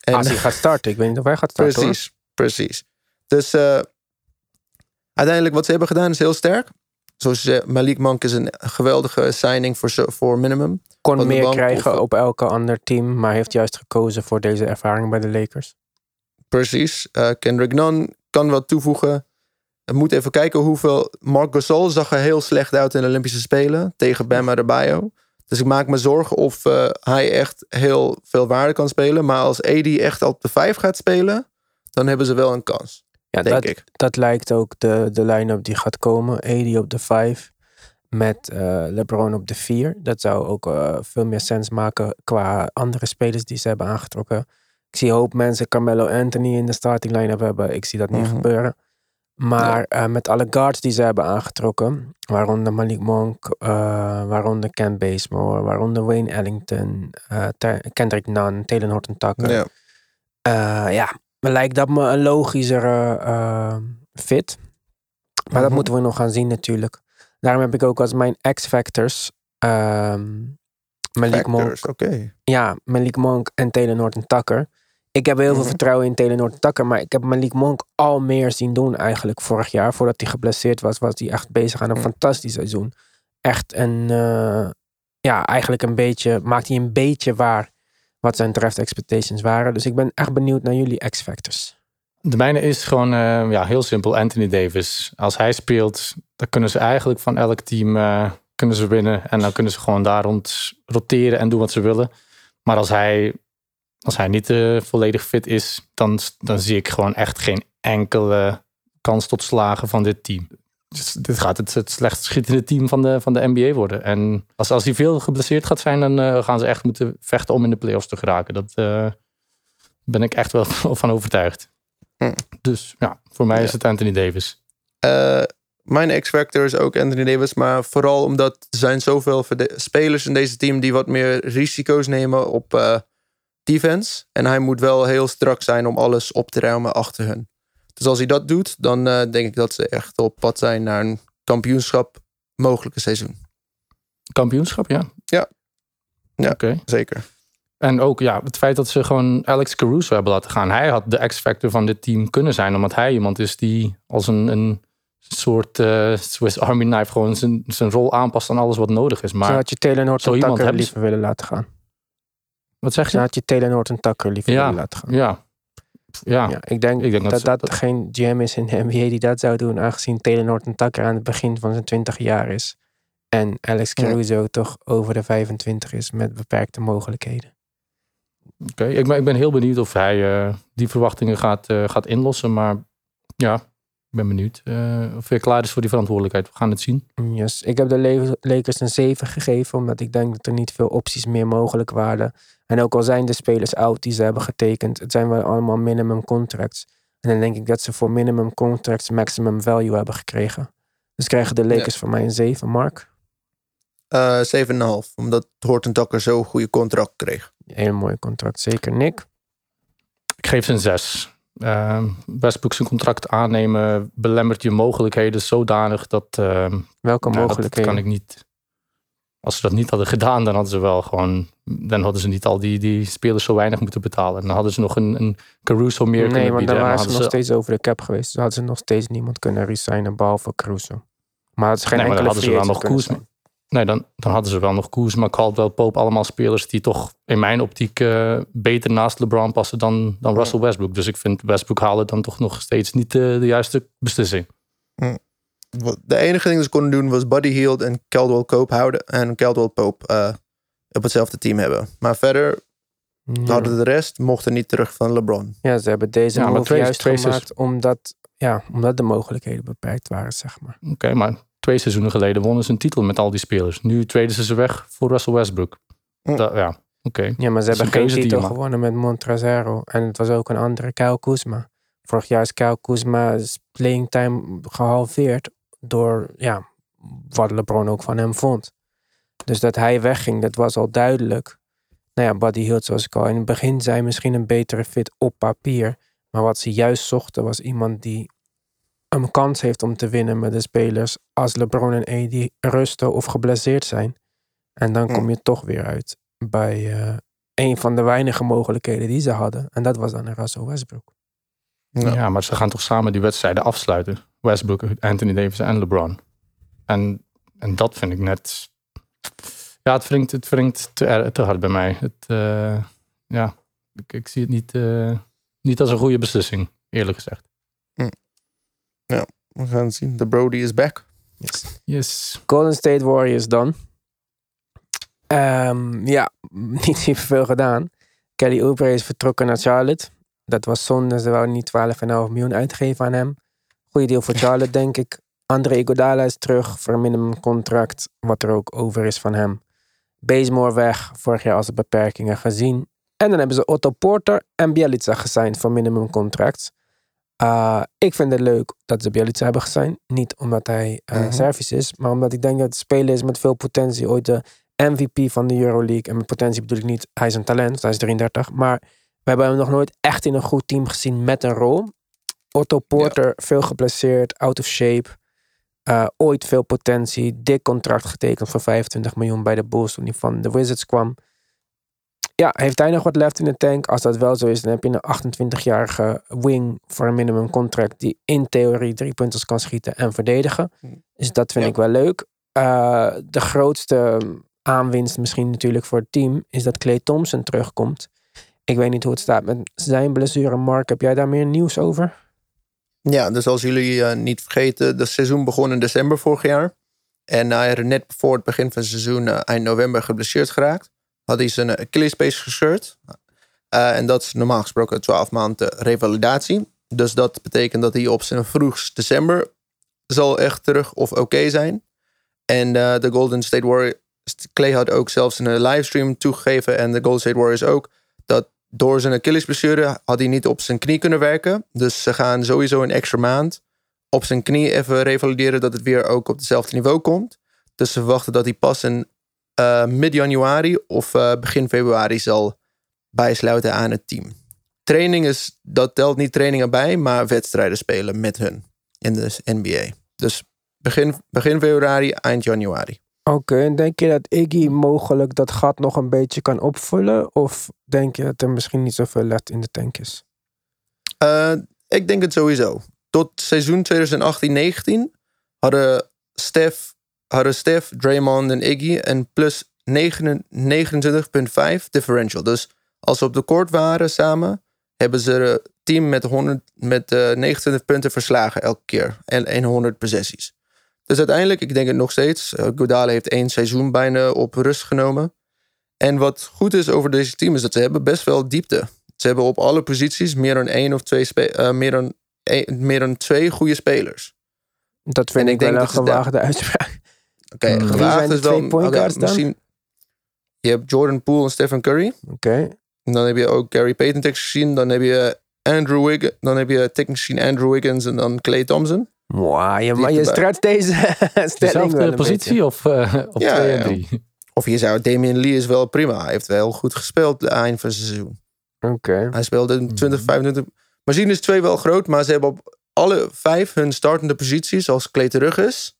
Speaker 3: En,
Speaker 1: Als hij gaat starten. Ik weet niet of hij gaat starten. hoor.
Speaker 3: precies, precies. Dus eh, uiteindelijk wat ze hebben gedaan is heel sterk. Zoals Malik Monk is een geweldige signing voor, voor minimum.
Speaker 1: Kon meer
Speaker 3: bank
Speaker 1: krijgen
Speaker 3: of-
Speaker 1: op elke ander team. Maar heeft juist gekozen voor deze ervaring bij de Lakers.
Speaker 3: Precies. Eh, Kendrick Nunn kan wat toevoegen. We moeten even kijken hoeveel... Marc Gasol zag er heel slecht uit in de Olympische Spelen. Tegen Bam Adebayo. Dus ik maak me zorgen of eh, hij echt heel veel waarde kan spelen. Maar als AD echt op de vijf gaat spelen... dan hebben ze wel een kans,
Speaker 1: Ja,
Speaker 3: denk
Speaker 1: dat,
Speaker 3: ik.
Speaker 1: dat lijkt ook de, de line-up die gaat komen. AD op de 5 met eh, LeBron op de 4. Dat zou ook eh, veel meer sens maken qua andere spelers die ze hebben aangetrokken. Ik zie een hoop mensen Carmelo Anthony in de starting line-up hebben. Ik zie dat niet
Speaker 3: Mhm.
Speaker 1: gebeuren. Maar eh, met alle guards die ze hebben aangetrokken, waaronder Malik Monk, waaronder Ken Bazemore, waaronder Wayne Ellington, Kendrick Nunn, Taylor Horton Tucker.
Speaker 3: Ja.
Speaker 1: Ja, lijkt dat me een logischere eh, fit. Maar dat
Speaker 3: Mhm.
Speaker 1: moeten we nog gaan zien natuurlijk. Daarom heb ik ook als mijn X-factors ehm Malik Monk.
Speaker 3: Oké.
Speaker 1: Ja, Malik Monk en Taylor Norton Tucker. Ik heb heel veel
Speaker 3: Mhm.
Speaker 1: vertrouwen in Taylor Norton Tucker, maar ik heb Malik Monk al meer zien doen eigenlijk vorig jaar. Voordat hij geblesseerd was, was hij echt bezig aan een
Speaker 3: Mhm.
Speaker 1: fantastisch seizoen. Echt een, eh, ja, eigenlijk een beetje, maakt hij een beetje waar wat zijn draft expectations waren. Dus ik ben echt benieuwd naar jullie X-factors.
Speaker 2: De mijne is gewoon eh, ja, heel simpel Anthony Davis. Als hij speelt, dan kunnen ze eigenlijk van elk team eh, kunnen ze winnen. En dan kunnen ze gewoon daar rond roteren en doen wat ze willen. Maar als hij, als hij niet eh, volledig fit is, dan, dan zie ik gewoon echt geen enkele kans tot slagen van dit team. Dus dit gaat het, het slechtst schietende team van de, van de NBA worden. En als, als hij veel geblesseerd gaat zijn, dan eh, gaan ze echt moeten vechten om in de playoffs te geraken. Dat eh, ben ik echt wel van overtuigd.
Speaker 3: Hm.
Speaker 2: Dus ja, voor mij is het Anthony Davis.
Speaker 3: Eh, mijn X-factor is ook Anthony Davis. Maar vooral omdat er zijn zoveel spelers in deze team... die wat meer risico's nemen op defense. En hij moet wel heel strak zijn om alles op te ruimen achter hun. Dus als hij dat doet, dan eh, denk ik dat ze echt op pad zijn... naar een kampioenschap mogelijke seizoen.
Speaker 2: Kampioenschap, ja.
Speaker 3: Ja. Ja.
Speaker 2: Oké.
Speaker 3: Zeker.
Speaker 2: En ook ja, het feit dat ze gewoon Alex Caruso hebben laten gaan. Hij had de X-factor van dit team kunnen zijn. Omdat hij iemand is die als een, een soort eh, Swiss Army knife... gewoon zijn, zijn rol aanpast aan alles wat nodig is.
Speaker 1: Zo
Speaker 2: Maar
Speaker 1: had je Taylor
Speaker 2: zo
Speaker 1: Norton
Speaker 2: iemand
Speaker 1: Tucker
Speaker 2: hebben ze-
Speaker 1: liever willen laten gaan.
Speaker 2: wat zeg
Speaker 1: Zo
Speaker 2: je?
Speaker 1: had je Taylor Norton Tucker liever
Speaker 2: Ja.
Speaker 1: willen laten gaan.
Speaker 2: Ja. Ja.
Speaker 1: Ja, ik denk,
Speaker 2: Ik denk dat
Speaker 1: dat
Speaker 2: ze-
Speaker 1: dat,
Speaker 2: dat-
Speaker 1: geen GM is in de NBA die dat zou doen, aangezien Taylor Norton Tucker aan het begin van zijn 20 jaar is. En Alex
Speaker 3: Ja.
Speaker 1: Caruso toch over de 25 is met beperkte mogelijkheden.
Speaker 2: Oké, ik, ben, ik ben heel benieuwd of hij eh, die verwachtingen gaat, eh, gaat inlossen. Maar ja, ben benieuwd eh, of hij klaar is voor die verantwoordelijkheid. We gaan het zien.
Speaker 1: Yes. Ik heb de Lakers een 7 gegeven, omdat ik denk dat er niet veel opties meer mogelijk waren. En ook al zijn de spelers oud die ze hebben getekend, het zijn wel allemaal minimum contracts. En dan denk ik dat ze voor minimum contracts maximum value hebben gekregen. Dus krijgen de Lakers van mij een 7, Mark.
Speaker 3: Eh 7,5. Omdat Horton Tucker zo'n goede contract kreeg.
Speaker 1: Heel mooi contract, zeker. Nick?
Speaker 2: Ik geef ze een zes. Uh, Westbrook zijn contract aannemen belemmert je mogelijkheden zodanig dat... eh,
Speaker 1: Welke
Speaker 2: nou, dat
Speaker 1: mogelijkheden?
Speaker 2: kan ik niet... Als ze dat niet hadden gedaan, dan hadden ze wel gewoon... Dan hadden ze niet al die, die spelers zo weinig moeten betalen. Dan hadden ze nog een, een Caruso meer
Speaker 1: nee,
Speaker 2: kunnen bieden.
Speaker 1: dan
Speaker 2: en
Speaker 1: waren ze nog steeds over de cap geweest. Dus hadden ze nog steeds niemand kunnen resignen, behalve Caruso. Maar het is geen
Speaker 2: Nee, maar dan
Speaker 1: enkele
Speaker 2: hadden ze wel nog
Speaker 1: kunnen
Speaker 2: Nee, dan, dan hadden ze wel nog Kuzma, Caldwell, Pope. Allemaal spelers die toch in mijn optiek eh, beter naast LeBron passen dan, dan Russell Westbrook. Dus ik vind Westbrook halen dan toch nog steeds niet eh, de juiste beslissing.
Speaker 3: Wat- De enige ding dat ze konden doen was Buddy Hield en Caldwell Pope houden. En Caldwell Pope eh, op hetzelfde team hebben. Maar verder,
Speaker 1: Ja.
Speaker 3: hadden de rest, mochten niet terug van LeBron.
Speaker 1: Ja, ze hebben deze
Speaker 2: Ja,
Speaker 1: move
Speaker 2: twee-
Speaker 1: juist gemaakt omdat, ja, omdat de mogelijkheden beperkt waren, zeg maar.
Speaker 2: Oké, maar twee seizoenen geleden wonnen ze een titel met al die spelers. Nu treden ze ze weg voor Russell Westbrook. Da- ja, oké.
Speaker 1: Ja, maar ze hebben
Speaker 2: een
Speaker 1: geen titel gewonnen met Montrezero. En het was ook een andere Kyle Kuzma. Vorig jaar is Kyle Kuzma's playing time gehalveerd door ja, wat LeBron ook van hem vond. Dus dat hij wegging, dat was al duidelijk. Nou ja, Buddy Hield, zoals ik al in het begin zei, misschien een betere fit op papier. Maar wat ze juist zochten was iemand die een kans heeft om te winnen met de spelers als LeBron en AD rusten of geblesseerd zijn. En dan kom
Speaker 3: Hm.
Speaker 1: je toch weer uit bij eh, een van de weinige mogelijkheden die ze hadden. En dat was dan een Russell Westbrook.
Speaker 3: Ja.
Speaker 2: Ja. maar ze gaan toch samen die wedstrijden afsluiten. Westbrook, Anthony Davis en LeBron. En, en dat vind ik net... Ja, het wringt, het wringt te, er- te hard bij mij. Het, eh, ja, ik, ik zie het niet, eh, niet als een goede beslissing, eerlijk gezegd.
Speaker 3: We gaan het zien. De Brody is back.
Speaker 1: Yes.
Speaker 2: Yes.
Speaker 1: Golden State Warriors dan. Ehm, ja, niet super veel gedaan. Kelly Oubre is vertrokken naar Charlotte. Dat was zonde. Ze wouden niet 12,5 miljoen uitgeven aan hem. Goeie deal voor Charlotte, denk ik. André Iguodala is terug voor een minimumcontract. Wat er ook over is van hem. Bazemore weg. Vorig jaar als de beperkingen gezien. En dan hebben ze Otto Porter en Bielica gesigned voor minimumcontract. Uh, ik vind het leuk dat ze Bielica hebben gesigned. Niet omdat hij uh, service is, maar omdat ik denk dat het speler is met veel potentie. Ooit de MVP van de Euroleague. En met potentie bedoel ik niet, hij is een talent, hij is 33. Maar we hebben hem nog nooit echt in een goed team gezien met een rol. Otto Porter, veel geblesseerd, out of shape. Uh, ooit veel potentie. Dik contract getekend voor 25 miljoen bij de Bulls toen hij van de Wizards kwam. Ja, heeft hij nog wat left in de tank? Als dat wel zo is, dan heb je een 28-jarige wing voor een minimum contract die in theorie drie punters kan schieten en verdedigen. Dus dat vind
Speaker 3: Ja.
Speaker 1: ik wel leuk. Uh, de grootste aanwinst misschien natuurlijk voor het team is dat Clay Thompson terugkomt. Ik weet niet hoe het staat met zijn blessure. Mark, heb jij daar meer nieuws over?
Speaker 3: Ja, dus als jullie uh, niet vergeten, het seizoen begon in december vorig jaar. En hij er net voor het begin van het seizoen, uh, eind november, geblesseerd geraakt. Had hij zijn Achillespees gescheurd. Uh, en dat is normaal gesproken 12 maanden revalidatie. Dus dat betekent dat hij op zijn vroegst december zal echt terug of oké zijn. En uh, de Golden State Warriors, Clay had ook zelfs een livestream toegegeven en de Golden State Warriors ook, dat door zijn Achillesblessure had hij niet op zijn knie kunnen werken. Dus ze gaan sowieso een extra maand op zijn knie even revalideren dat het weer ook op hetzelfde niveau komt. Dus ze verwachten dat hij pas in uh, mid-januari of uh, begin februari zal bijsluiten aan het team. Training is, dat telt niet trainingen bij, maar wedstrijden spelen met hun in de NBA. Dus begin, begin februari, eind januari.
Speaker 1: Oké, okay, en denk je dat Iggy mogelijk dat gat nog een beetje kan opvullen? Of denk je dat er misschien niet zoveel let in de tank is?
Speaker 3: Uh, ik denk het sowieso. Tot seizoen 2018-19 hadden Steph, hadden Steph, Draymond en Iggy een plus 29,5 differential. Dus als ze op de court waren samen, hebben ze het team met, 100, met uh, 29 punten verslagen elke keer. En, en 100 possessies. Dus uiteindelijk, ik denk het nog steeds. Uh, Godale heeft één seizoen bijna op rust genomen. En wat goed is over deze team is dat ze hebben best wel diepte. Ze hebben op alle posities meer dan één of twee, uh, meer dan, een, meer dan twee goede spelers.
Speaker 1: Dat vind en ik, ik wel een gewaagde uitspraak.
Speaker 3: Oké, okay,
Speaker 1: mm.
Speaker 3: gewaagd is wel...
Speaker 1: Okay,
Speaker 3: misschien, je hebt Jordan Poole en Stephen Curry.
Speaker 1: Oké. Okay.
Speaker 3: Dan heb je ook Gary Payton tekst gezien. Dan heb je Andrew Wiggins. Dan heb je technisch gezien Andrew Wiggins en dan Clay Thompson.
Speaker 1: Wow, je, maar je stretcht deze stelling wel
Speaker 2: positie
Speaker 1: beetje.
Speaker 2: of, uh, of
Speaker 3: ja,
Speaker 2: twee
Speaker 3: ja.
Speaker 2: en drie?
Speaker 3: Of je zou Damian Lee is wel prima. Hij heeft wel goed gespeeld het eind van het seizoen.
Speaker 1: Oké. Okay.
Speaker 3: Hij speelde 20, 25. Misschien is twee wel groot, maar ze hebben op alle vijf hun startende posities als Clay terug is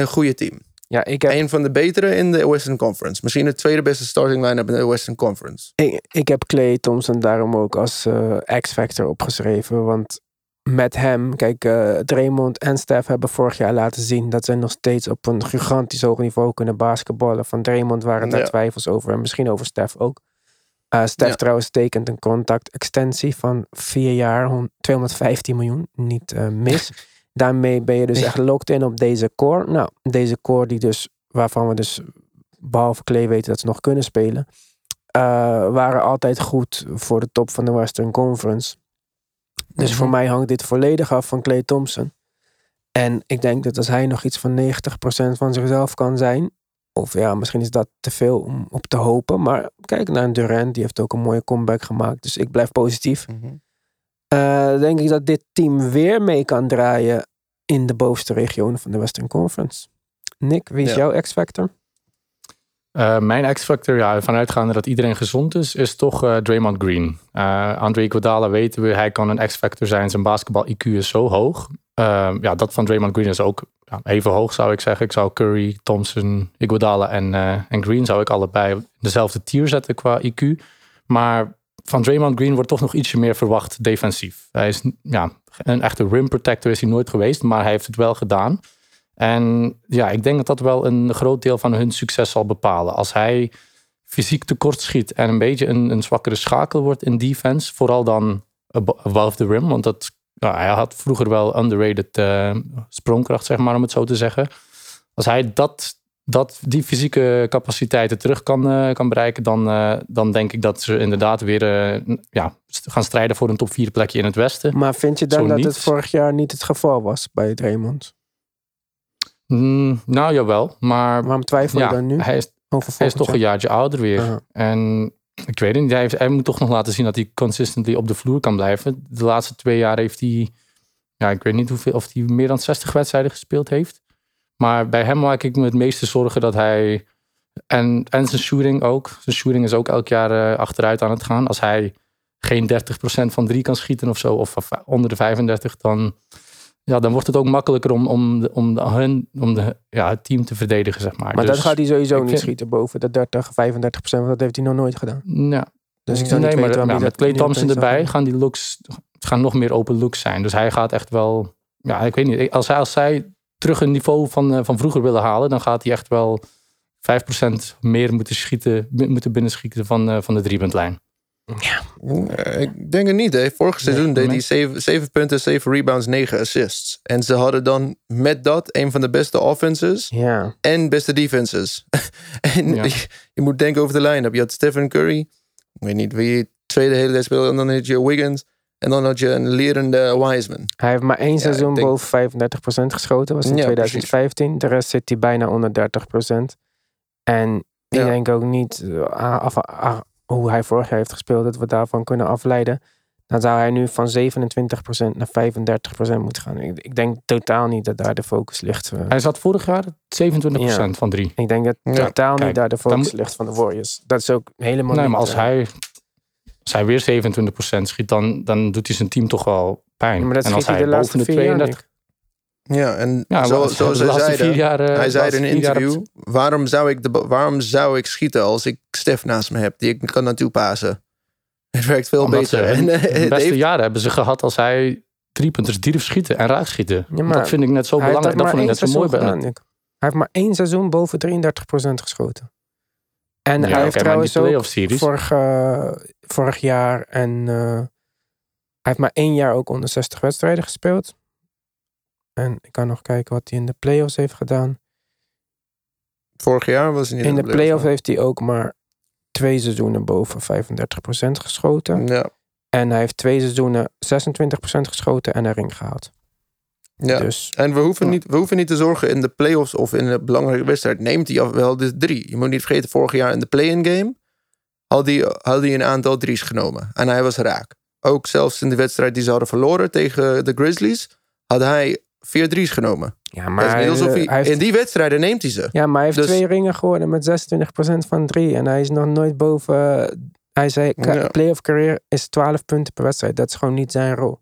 Speaker 3: een goede team.
Speaker 1: Ja, ik heb...
Speaker 3: Een van de betere in de Western Conference. Misschien de tweede beste starting line-up in de Western Conference.
Speaker 1: Ik, ik heb Clay Thompson daarom ook als uh, X-factor opgeschreven. Want met hem, kijk, uh, Draymond en Steph hebben vorig jaar laten zien dat ze nog steeds op een gigantisch hoog niveau kunnen basketballen. Van Draymond waren daar ja. twijfels over en misschien over Steph ook. Uh, Steph ja. trouwens tekent een contract-extensie van vier jaar, 215 miljoen, niet uh, mis. Daarmee ben je dus echt locked in op deze core. Nou, deze core die dus, waarvan we dus behalve Clay weten dat ze nog kunnen spelen. eh, waren altijd goed voor de top van de Western Conference. Dus voor
Speaker 3: Mhm.
Speaker 1: mij hangt dit volledig af van Clay Thompson. En ik denk dat als hij nog iets van 90% van zichzelf kan zijn. Of ja, misschien is dat te veel om op te hopen. Maar kijk naar Durant, die heeft ook een mooie comeback gemaakt. Dus ik blijf positief.
Speaker 3: Mhm.
Speaker 1: Eh, denk ik dat dit team weer mee kan draaien in de bovenste regionen van de Western Conference. Nick, wie is
Speaker 3: Ja.
Speaker 1: jouw X-factor?
Speaker 2: Eh, mijn X-factor, ja, vanuitgaande dat iedereen gezond is, is toch eh, Draymond Green. Eh Andre Iguodala weten we, hij kan een X-factor zijn. Zijn basketbal-IQ is zo hoog. Ja, dat van Draymond Green is ook ja, even hoog, zou ik zeggen. Ik zou Curry, Thompson, Iguodala en, eh, en Green zou ik allebei in dezelfde tier zetten qua IQ. Maar van Draymond Green wordt toch nog ietsje meer verwacht defensief. Hij is ja, een echte rim protector is hij nooit geweest, maar hij heeft het wel gedaan. En ja, ik denk dat dat wel een groot deel van hun succes zal bepalen. Als hij fysiek tekort schiet en een beetje een, een zwakkere schakel wordt in defense, vooral dan abo- above the rim, want dat, hij had vroeger wel underrated eh, sprongkracht, zeg maar, om het zo te zeggen. Als hij dat, dat, die fysieke capaciteiten terug kan, eh, kan bereiken, dan, eh, dan denk ik dat ze inderdaad weer eh, ja, gaan strijden voor een top 4 plekje in het Westen.
Speaker 1: Maar vind je dan
Speaker 2: Zo
Speaker 1: dat
Speaker 2: niet.
Speaker 1: het vorig jaar niet het geval was bij Draymond?
Speaker 2: Mm, nou, jawel, maar
Speaker 1: Waarom twijfel je
Speaker 2: ja,
Speaker 1: dan nu
Speaker 2: hij is Hij is toch een
Speaker 1: jaar?
Speaker 2: jaartje ouder weer. En ik weet het niet. Hij, heeft, hij moet toch nog laten zien dat hij consistently op de vloer kan blijven. De laatste twee jaar heeft hij... Ja, ik weet niet hoeveel, of hij meer dan 60 wedstrijden gespeeld heeft. Maar bij hem maak ik me het meeste zorgen dat hij... En, en zijn shooting ook. Zijn shooting is ook elk jaar eh, achteruit aan het gaan. Als hij geen 30% van drie kan schieten of zo, of, of onder de 35, dan, ja, dan wordt het ook makkelijker om, om, de, om, de, hun, om de, ja, het team te verdedigen, zeg maar.
Speaker 1: Maar
Speaker 2: Dus-
Speaker 1: dat gaat hij sowieso niet
Speaker 2: vind-
Speaker 1: schieten boven de 30, 35 procent. Want dat heeft hij nog nooit gedaan.
Speaker 2: Ja,
Speaker 1: Dus ik zou niet
Speaker 2: nee, maar
Speaker 1: weten
Speaker 2: ja,
Speaker 1: hij
Speaker 2: met Clay Thompson erbij gaan die looks het gaan nog meer open looks zijn. Dus hij gaat echt wel, ja, ik weet niet. Als, hij, als zij terug een niveau van, eh, van vroeger willen halen, dan gaat hij echt wel 5% meer moeten schieten, moeten binnenschieten van, eh, van de driepuntlijn.
Speaker 3: Eh, Ik denk het niet. Hè. Vorig seizoen deed hij
Speaker 2: nee.
Speaker 3: 7, 7 punten, 7 rebounds, 9 assists. En ze hadden dan met dat een van de beste offenses
Speaker 1: Ja,
Speaker 3: en beste defenses. en
Speaker 2: Ja.
Speaker 3: je, je moet denken over de line-up. Je had Stephen Curry. Ik weet niet wie tweede hele tijd speelde. En dan had je Wiggins. En dan had je een lerende Wiseman.
Speaker 1: hij heeft maar één
Speaker 3: Ja,
Speaker 1: seizoen
Speaker 3: denk-
Speaker 1: boven 35 procent geschoten. was in
Speaker 3: Ja,
Speaker 1: 2015. De rest zit hij bijna onder 30 procent. En ik
Speaker 3: Ja.
Speaker 1: denk ook niet eh, af, af- hoe hij vorig jaar heeft gespeeld, dat we daarvan kunnen afleiden. Dan zou hij nu van 27 procent naar 35 procent moeten gaan. Ik, ik denk totaal niet dat daar de focus ligt. eh.
Speaker 2: Hij zat vorig jaar 27% van drie.
Speaker 1: Ik denk dat
Speaker 3: Ja,
Speaker 1: totaal niet
Speaker 2: kijk,
Speaker 1: daar de focus ligt van de Warriors. Dat is ook helemaal
Speaker 2: Nee,
Speaker 1: niet...
Speaker 2: maar als
Speaker 1: eh,
Speaker 2: hij, als hij weer 27% schiet, dan, dan doet hij zijn team toch wel pijn.
Speaker 1: ja, maar dat
Speaker 2: en als
Speaker 1: hij de laatste
Speaker 2: boven
Speaker 1: jaar niet.
Speaker 3: Ja, en
Speaker 2: Ja,
Speaker 3: zo, zoals
Speaker 2: de
Speaker 3: hij zei,
Speaker 2: vier jaar,
Speaker 3: hij
Speaker 2: de
Speaker 3: zei in een
Speaker 2: jaar
Speaker 3: interview, waarom zou, ik de, waarom zou ik schieten als ik Stef naast me heb, die ik kan naartoe pasen? Het werkt veel
Speaker 2: Omdat
Speaker 3: beter.
Speaker 2: ze
Speaker 3: En, eh,
Speaker 2: beste
Speaker 3: heeft-
Speaker 2: jaren hebben ze gehad als hij driepunters durft schieten en raak schieten.
Speaker 1: Ja, maar
Speaker 2: dat vind ik net zo belangrijk. Dat vond ik net zo mooi bij.
Speaker 1: Hij heeft maar één seizoen boven 33 procent geschoten. En
Speaker 2: Ja,
Speaker 1: hij heeft trouwens
Speaker 2: die
Speaker 1: ook vorig, eh, vorig jaar en eh, hij heeft maar één jaar ook onder 60 wedstrijden gespeeld. En ik kan nog kijken wat hij in de playoffs heeft gedaan.
Speaker 3: Vorig jaar was hij niet
Speaker 1: In de
Speaker 3: playoffs,
Speaker 1: playoffs heeft hij ook maar twee seizoenen boven 35 procent geschoten.
Speaker 3: Ja,
Speaker 1: En hij heeft twee seizoenen 26 procent geschoten en een ring gehaald.
Speaker 3: Ja.
Speaker 1: Dus
Speaker 3: En we hoeven, niet, we hoeven niet te zorgen in de playoffs of in een belangrijke wedstrijd. Neemt hij wel de drie. Je moet niet vergeten, vorig jaar in de play-in game had hij, had hij een aantal drie's genomen. En hij was raak. Ook zelfs in de wedstrijd die ze hadden verloren tegen de Grizzlies, had hij vier drie's genomen.
Speaker 1: ja,
Speaker 3: Maar
Speaker 1: hij,
Speaker 3: hij,
Speaker 1: hij heeft
Speaker 3: in die wedstrijden neemt hij ze.
Speaker 1: Ja, maar hij heeft
Speaker 3: Dus-
Speaker 1: twee ringen geworden met 26% van drie. En hij is nog nooit boven. Hij zei: ka-
Speaker 3: Ja.
Speaker 1: playoff career is 12 punten per wedstrijd. Dat is gewoon niet zijn rol.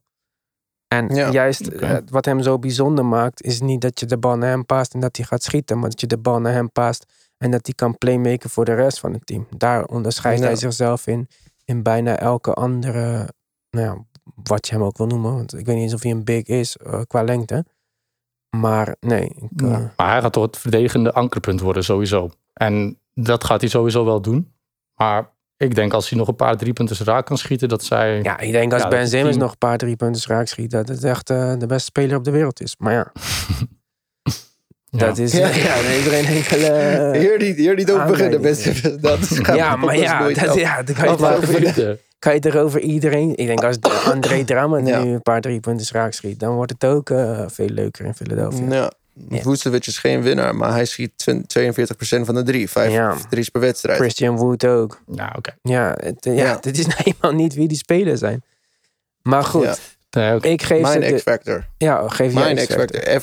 Speaker 1: En
Speaker 3: Ja.
Speaker 1: juist eh, wat hem zo bijzonder maakt, is niet dat je de bal naar hem paast en dat hij gaat schieten, maar dat je de bal naar hem paast en dat hij kan playmaken voor de rest van het team. Daar onderscheidt
Speaker 3: Ja.
Speaker 1: hij zichzelf in, in bijna elke andere, nou ja, wat je hem ook wil noemen. Want ik weet niet eens of hij een big is eh, qua lengte. Maar nee, ik, eh,
Speaker 2: Maar hij gaat toch het verdedigende ankerpunt worden sowieso. En dat gaat hij sowieso wel doen. Maar ik denk als hij nog een paar driepunters raak kan schieten, dat zij...
Speaker 1: Ja, ik denk als
Speaker 2: Ja,
Speaker 1: Ben Simmons
Speaker 2: team-
Speaker 1: nog een paar drie punten raak schiet, dat het echt eh, de beste speler op de wereld is. Maar ja,
Speaker 2: Ja.
Speaker 1: Dat is,
Speaker 3: Ja.
Speaker 1: ja, daar heeft er
Speaker 3: hier, niet, hier niet over beginnen, mensen. Dat gaat
Speaker 1: ja, maar ja, dat, ja, dan kan je, het over, kan je het er over iedereen... Ik denk als André Drummond
Speaker 3: Ja.
Speaker 1: nu een paar drie punten raak schiet... dan wordt het ook eh, veel leuker in Philadelphia.
Speaker 3: Ja.
Speaker 1: Ja.
Speaker 3: Vucevic is geen winnaar, maar hij schiet 42% van de drie. Vijf
Speaker 1: Ja.
Speaker 3: drie's per wedstrijd.
Speaker 1: Christian Wood ook.
Speaker 2: Nou, oké.
Speaker 1: Ja, het, eh, ja,
Speaker 3: Ja.
Speaker 1: dit is nou eenmaal niet wie die spelers zijn. Maar goed,
Speaker 3: Ja.
Speaker 1: Ik geef.
Speaker 3: Mijn X-Factor.
Speaker 1: ja, geef jij
Speaker 3: Mijn X-Factor.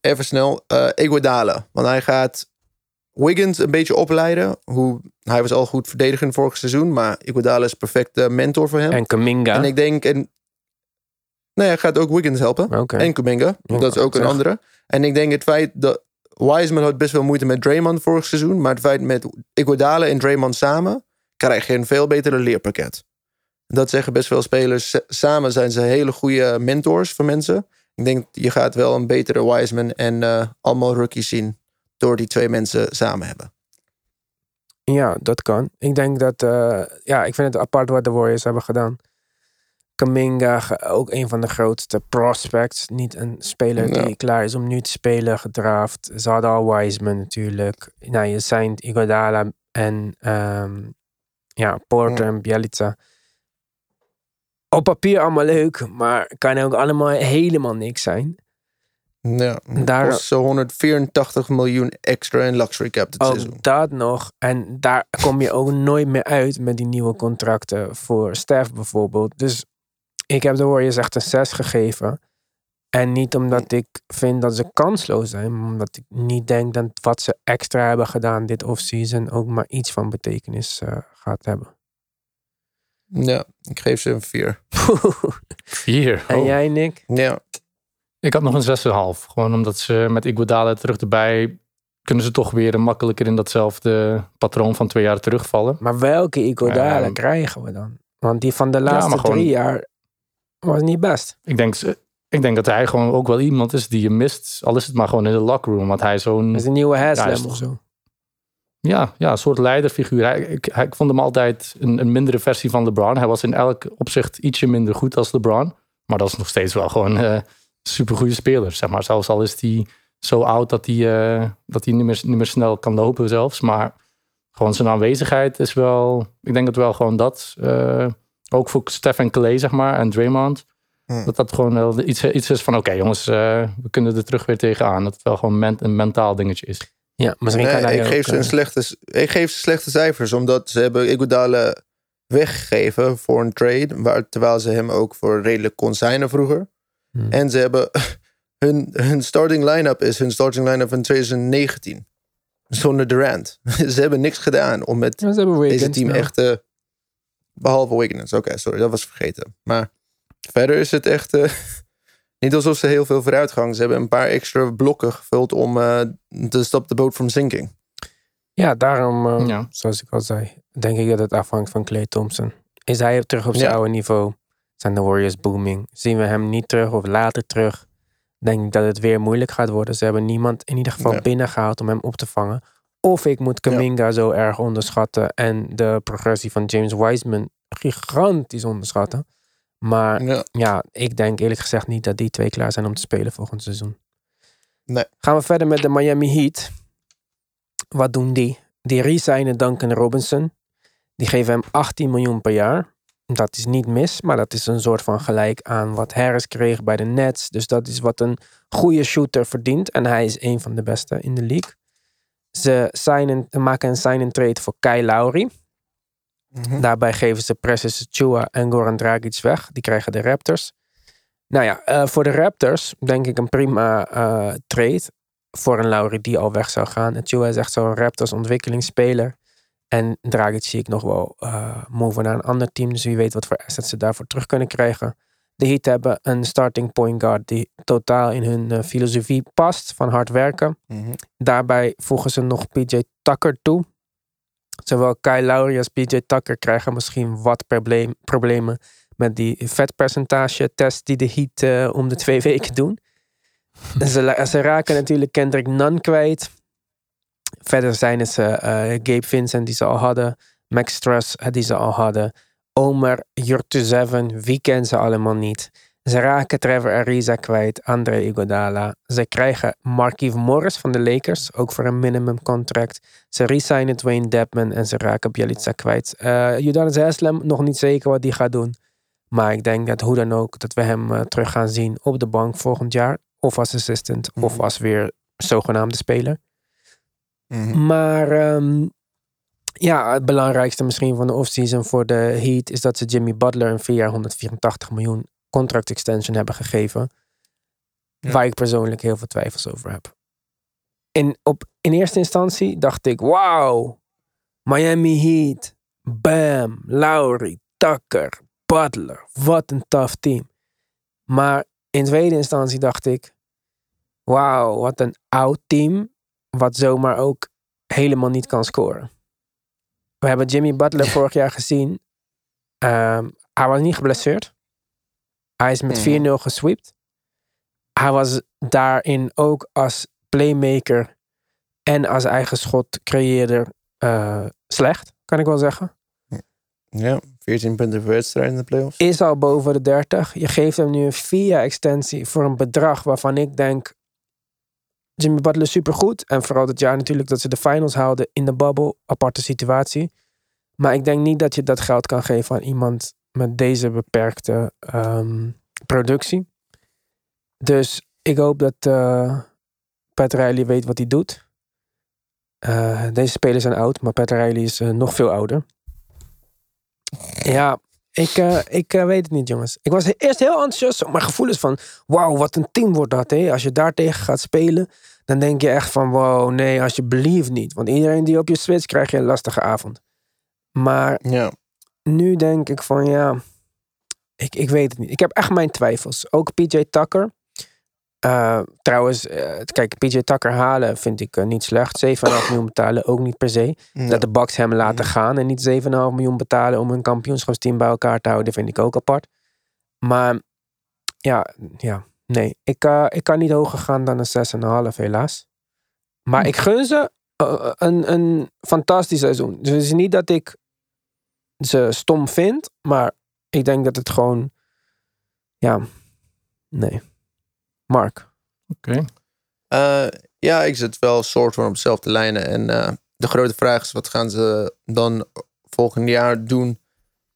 Speaker 3: Even snel. eh Iguodala. Want hij gaat Wiggins een beetje opleiden. Hoe, hij was al goed verdedigend vorig seizoen. Maar Iguodala is perfecte mentor voor hem.
Speaker 1: En Kaminga.
Speaker 3: En ik denk... En, nee, hij gaat ook Wiggins helpen.
Speaker 1: Oké.
Speaker 3: En Kuminga.
Speaker 1: Ja,
Speaker 3: dat is ook een
Speaker 1: zeg.
Speaker 3: andere. En ik denk het feit dat... Wiseman had best wel moeite met Draymond vorig seizoen. Maar het feit met Iguodala en Draymond samen... krijg je een veel betere leerpakket. Dat zeggen best veel spelers. Samen zijn ze hele goede mentors voor mensen. Ik denk je gaat wel een betere Wiseman en eh, allemaal rookies zien... door die twee mensen samen hebben.
Speaker 1: Ja, dat kan. Ik denk dat, eh, ja, ik vind het apart wat de Warriors hebben gedaan. Kaminga, ook een van de grootste prospects. Niet een speler
Speaker 3: Ja.
Speaker 1: die klaar is om nu te spelen, gedraft. Ze hadden al Wiseman natuurlijk. Nou, je zijn Iguodala en ehm, ja, Porter en Bielica. Op papier allemaal leuk, maar kan ook allemaal helemaal niks zijn.
Speaker 3: Ja,
Speaker 1: Daar-
Speaker 3: kost zo 184 miljoen extra in luxury cap dit seizoen.
Speaker 1: Ook dat nog. En daar kom je ook nooit meer uit met die nieuwe contracten voor Stef bijvoorbeeld. Dus ik heb de Warriors echt een 6 gegeven. En niet omdat ik vind dat ze kansloos zijn, maar omdat ik niet denk dat wat ze extra hebben gedaan dit offseason ook maar iets van betekenis eh, gaat hebben.
Speaker 3: Ja, ik geef ze een 4.
Speaker 2: Vier.
Speaker 1: en
Speaker 2: Oh.
Speaker 1: jij, Nick?
Speaker 3: Ja,
Speaker 2: Ik had nog een 6,5. Gewoon omdat ze met Iguodala terug erbij... kunnen ze toch weer makkelijker in datzelfde patroon van twee jaar terugvallen.
Speaker 1: Maar welke Iguodala
Speaker 2: Ehm,
Speaker 1: krijgen we dan? Want die van de laatste
Speaker 2: gewoon-
Speaker 1: drie jaar was niet best.
Speaker 2: Ik denk, ik denk dat hij gewoon ook wel iemand is die je mist. Al is het maar gewoon in de locker room. Want hij zo'n...
Speaker 1: Is een nieuwe
Speaker 2: Ja, is
Speaker 1: of zo.
Speaker 2: Ja, ja, een soort leiderfiguur. Hij, ik, hij- ik vond hem altijd een, een mindere versie van LeBron. Hij was in elk opzicht ietsje minder goed als LeBron. Maar dat is nog steeds wel gewoon een supergoeie speler. Zeg maar. Zelfs al is hij zo oud dat hij, eh, dat hij niet, meer, niet meer snel kan lopen zelfs. Maar gewoon zijn aanwezigheid is wel... Ik denk dat wel gewoon dat... eh, ook voor Steph en Clay, zeg maar, en Draymond.
Speaker 3: Hm.
Speaker 2: Dat dat gewoon wel iets, iets is van... Oké jongens, eh, we kunnen er terug weer tegenaan. Dat het wel gewoon ment- een mentaal dingetje is.
Speaker 1: Ja, misschien
Speaker 3: nee,
Speaker 1: kan hij
Speaker 3: ik,
Speaker 1: ook,
Speaker 3: geef ze een slechte, ik geef ze slechte cijfers, omdat ze hebben Iguodala weggegeven voor een trade, waar, terwijl ze hem ook voor redelijk kon signen vroeger.
Speaker 1: Hmm.
Speaker 3: En ze hebben hun, hun starting line-up is hun starting line-up van 2019. Zonder Durant. ze hebben niks gedaan om met
Speaker 1: Ja, ze hebben
Speaker 3: deze team
Speaker 1: nou.
Speaker 3: echt... eh, behalve Wiggins. Oké, sorry, dat was vergeten. Maar verder is het echt... eh, niet alsof ze heel veel vooruitgang. Ze hebben een paar extra blokken gevuld om eh te stop the boat from sinking.
Speaker 1: Ja, daarom, eh,
Speaker 2: Ja.
Speaker 1: zoals ik al zei, denk ik dat het afhangt van Clay Thompson. Is hij terug op zijn
Speaker 3: Ja.
Speaker 1: oude niveau? Zijn de Warriors booming? Zien we hem niet terug of later terug? Denk ik dat het weer moeilijk gaat worden. Ze hebben niemand in ieder geval
Speaker 3: Ja.
Speaker 1: binnengehaald om hem op te vangen. Of ik moet Kaminga zo erg onderschatten en de progressie van James Wiseman gigantisch onderschatten. Maar
Speaker 3: Ja.
Speaker 1: ja, ik denk eerlijk gezegd niet dat die twee klaar zijn om te spelen volgend seizoen.
Speaker 3: Nee.
Speaker 1: Gaan we verder met de Miami Heat. Wat doen die? Die resignen Duncan Robinson. Die geven hem 18 miljoen per jaar. Dat is niet mis, maar dat is een soort van gelijk aan wat Harris kreeg bij de Nets. Dus dat is wat een goede shooter verdient. En hij is een van de beste in de league. Ze signen, maken een sign-and-trade voor Kyle Lowry.
Speaker 3: Mhm.
Speaker 1: Daarbij geven ze Precious Chua en Goran Dragic weg. Die krijgen de Raptors. Nou ja, eh, voor de Raptors denk ik een prima eh, trade. Voor een Lowry die al weg zou gaan. En Chua is echt zo'n Raptors ontwikkelingsspeler. En Dragic zie ik nog wel eh moven naar een ander team. Dus wie weet wat voor assets ze daarvoor terug kunnen krijgen. De Heat hebben een starting point guard die totaal in hun eh, filosofie past van hard werken.
Speaker 3: Mhm.
Speaker 1: Daarbij voegen ze nog PJ Tucker toe. Zowel Kyle Lowry als PJ Tucker krijgen misschien wat probleem, problemen met die vetpercentage test die de Heat eh, om de twee weken doen. ze, ze raken natuurlijk Kendrick Nunn kwijt. Verder zijn ze eh, Gabe Vincent die ze al hadden. Max Struss eh, die ze al hadden. Omer Jurtuzeven, wie kennen ze allemaal niet. Ze raken Trevor Ariza kwijt, Andre Iguodala. Ze krijgen Markieff Morris van de Lakers, ook voor een minimum contract. Ze resignen Dwayne Dedman en ze raken Bielitsa kwijt. Uh, Udonis Haslem, nog niet zeker wat die gaat doen. Maar ik denk dat hoe dan ook, dat we hem uh, terug gaan zien op de bank volgend jaar. Of als assistant, mm -hmm. of als weer zogenaamde speler. Mm -hmm. Maar um, ja, het belangrijkste misschien van de offseason voor de Heat is dat ze Jimmy Butler een vier jaar 184 miljoen contract extension hebben gegeven. Ja. Waar ik persoonlijk heel veel twijfels over heb. In, op, in eerste instantie dacht ik, wauw, Miami Heat, Bam, Lowry, Tucker, Butler, wat een tough team. Maar in tweede instantie dacht ik, wauw, wat een oud team, wat zomaar ook helemaal niet kan scoren. We hebben Jimmy Butler vorig jaar gezien. Um, hij was niet geblesseerd. Hij is met 4-0 gesweept. Hij was daarin ook als playmaker en als eigen schot creëerder uh, slecht, kan ik wel zeggen.
Speaker 3: Ja, 14 punten per wedstrijd in de playoffs.
Speaker 1: Is al boven de 30. Je geeft hem nu een vier extensie voor een bedrag waarvan ik denk... Jimmy Butler supergoed. En vooral het jaar natuurlijk dat ze de finals haalden in de bubble. Aparte situatie. Maar ik denk niet dat je dat geld kan geven aan iemand met deze beperkte um, productie. Dus ik hoop dat uh, Pat Riley weet wat hij doet. Uh, deze spelers zijn oud, maar Pat Riley is uh, nog veel ouder. Ja, ik, ik weet het niet, jongens. Ik was eerst heel enthousiast. Mijn gevoel is van: wauw, wat een team wordt dat. Hè? Als je daar tegen gaat spelen, dan denk je echt van: wow, nee, alsjeblieft niet. Want iedereen die op je switch krijg je een lastige avond. Maar
Speaker 3: ja.
Speaker 1: nu denk ik van ja, ik, ik weet het niet. Ik heb echt mijn twijfels. Ook PJ Tucker. Uh, trouwens, uh, kijk, PJ Tucker halen vind ik uh, niet slecht. 7,5 miljoen betalen ook niet per se. Ja. Dat de Bucks hem laten gaan en niet 7,5 miljoen betalen om een kampioenschapsteam bij elkaar te houden, vind ik ook apart. Maar ja, ja nee. Ik, ik kan niet hoger gaan dan een 6,5 helaas. Maar hm. ik gun ze een, een fantastisch seizoen. Dus het is niet dat ik ze stom vind, maar ik denk dat het gewoon, ja, nee. Mark.
Speaker 2: Oké.
Speaker 3: Okay. Uh, ja, ik zit wel soort van op dezelfde lijnen. En uh, de grote vraag is, wat gaan ze dan volgend jaar doen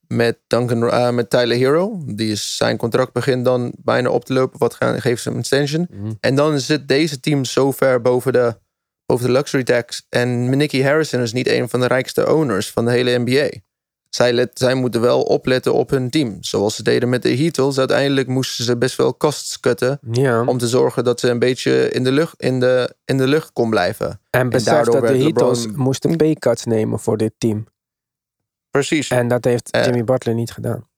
Speaker 3: met, Duncan, uh, met Tyler Hero? Die is zijn contract begint dan bijna op te lopen. Wat gaan, geven ze een extension?
Speaker 2: Mhm.
Speaker 3: En dan zit deze team zo ver boven de, boven de luxury tax. En Nicky Harrison is niet een van de rijkste owners van de hele NBA zij, let, zij moeten wel opletten op hun team. Zoals ze deden met de Heatles. Uiteindelijk moesten ze best wel kosten cutten. Om te zorgen dat ze een beetje in de lucht, in de, in de lucht kon blijven.
Speaker 1: En besef dat de Heatles LeBron... moesten paycuts nemen voor dit team.
Speaker 3: Precies.
Speaker 1: En dat heeft Jimmy Butler niet gedaan.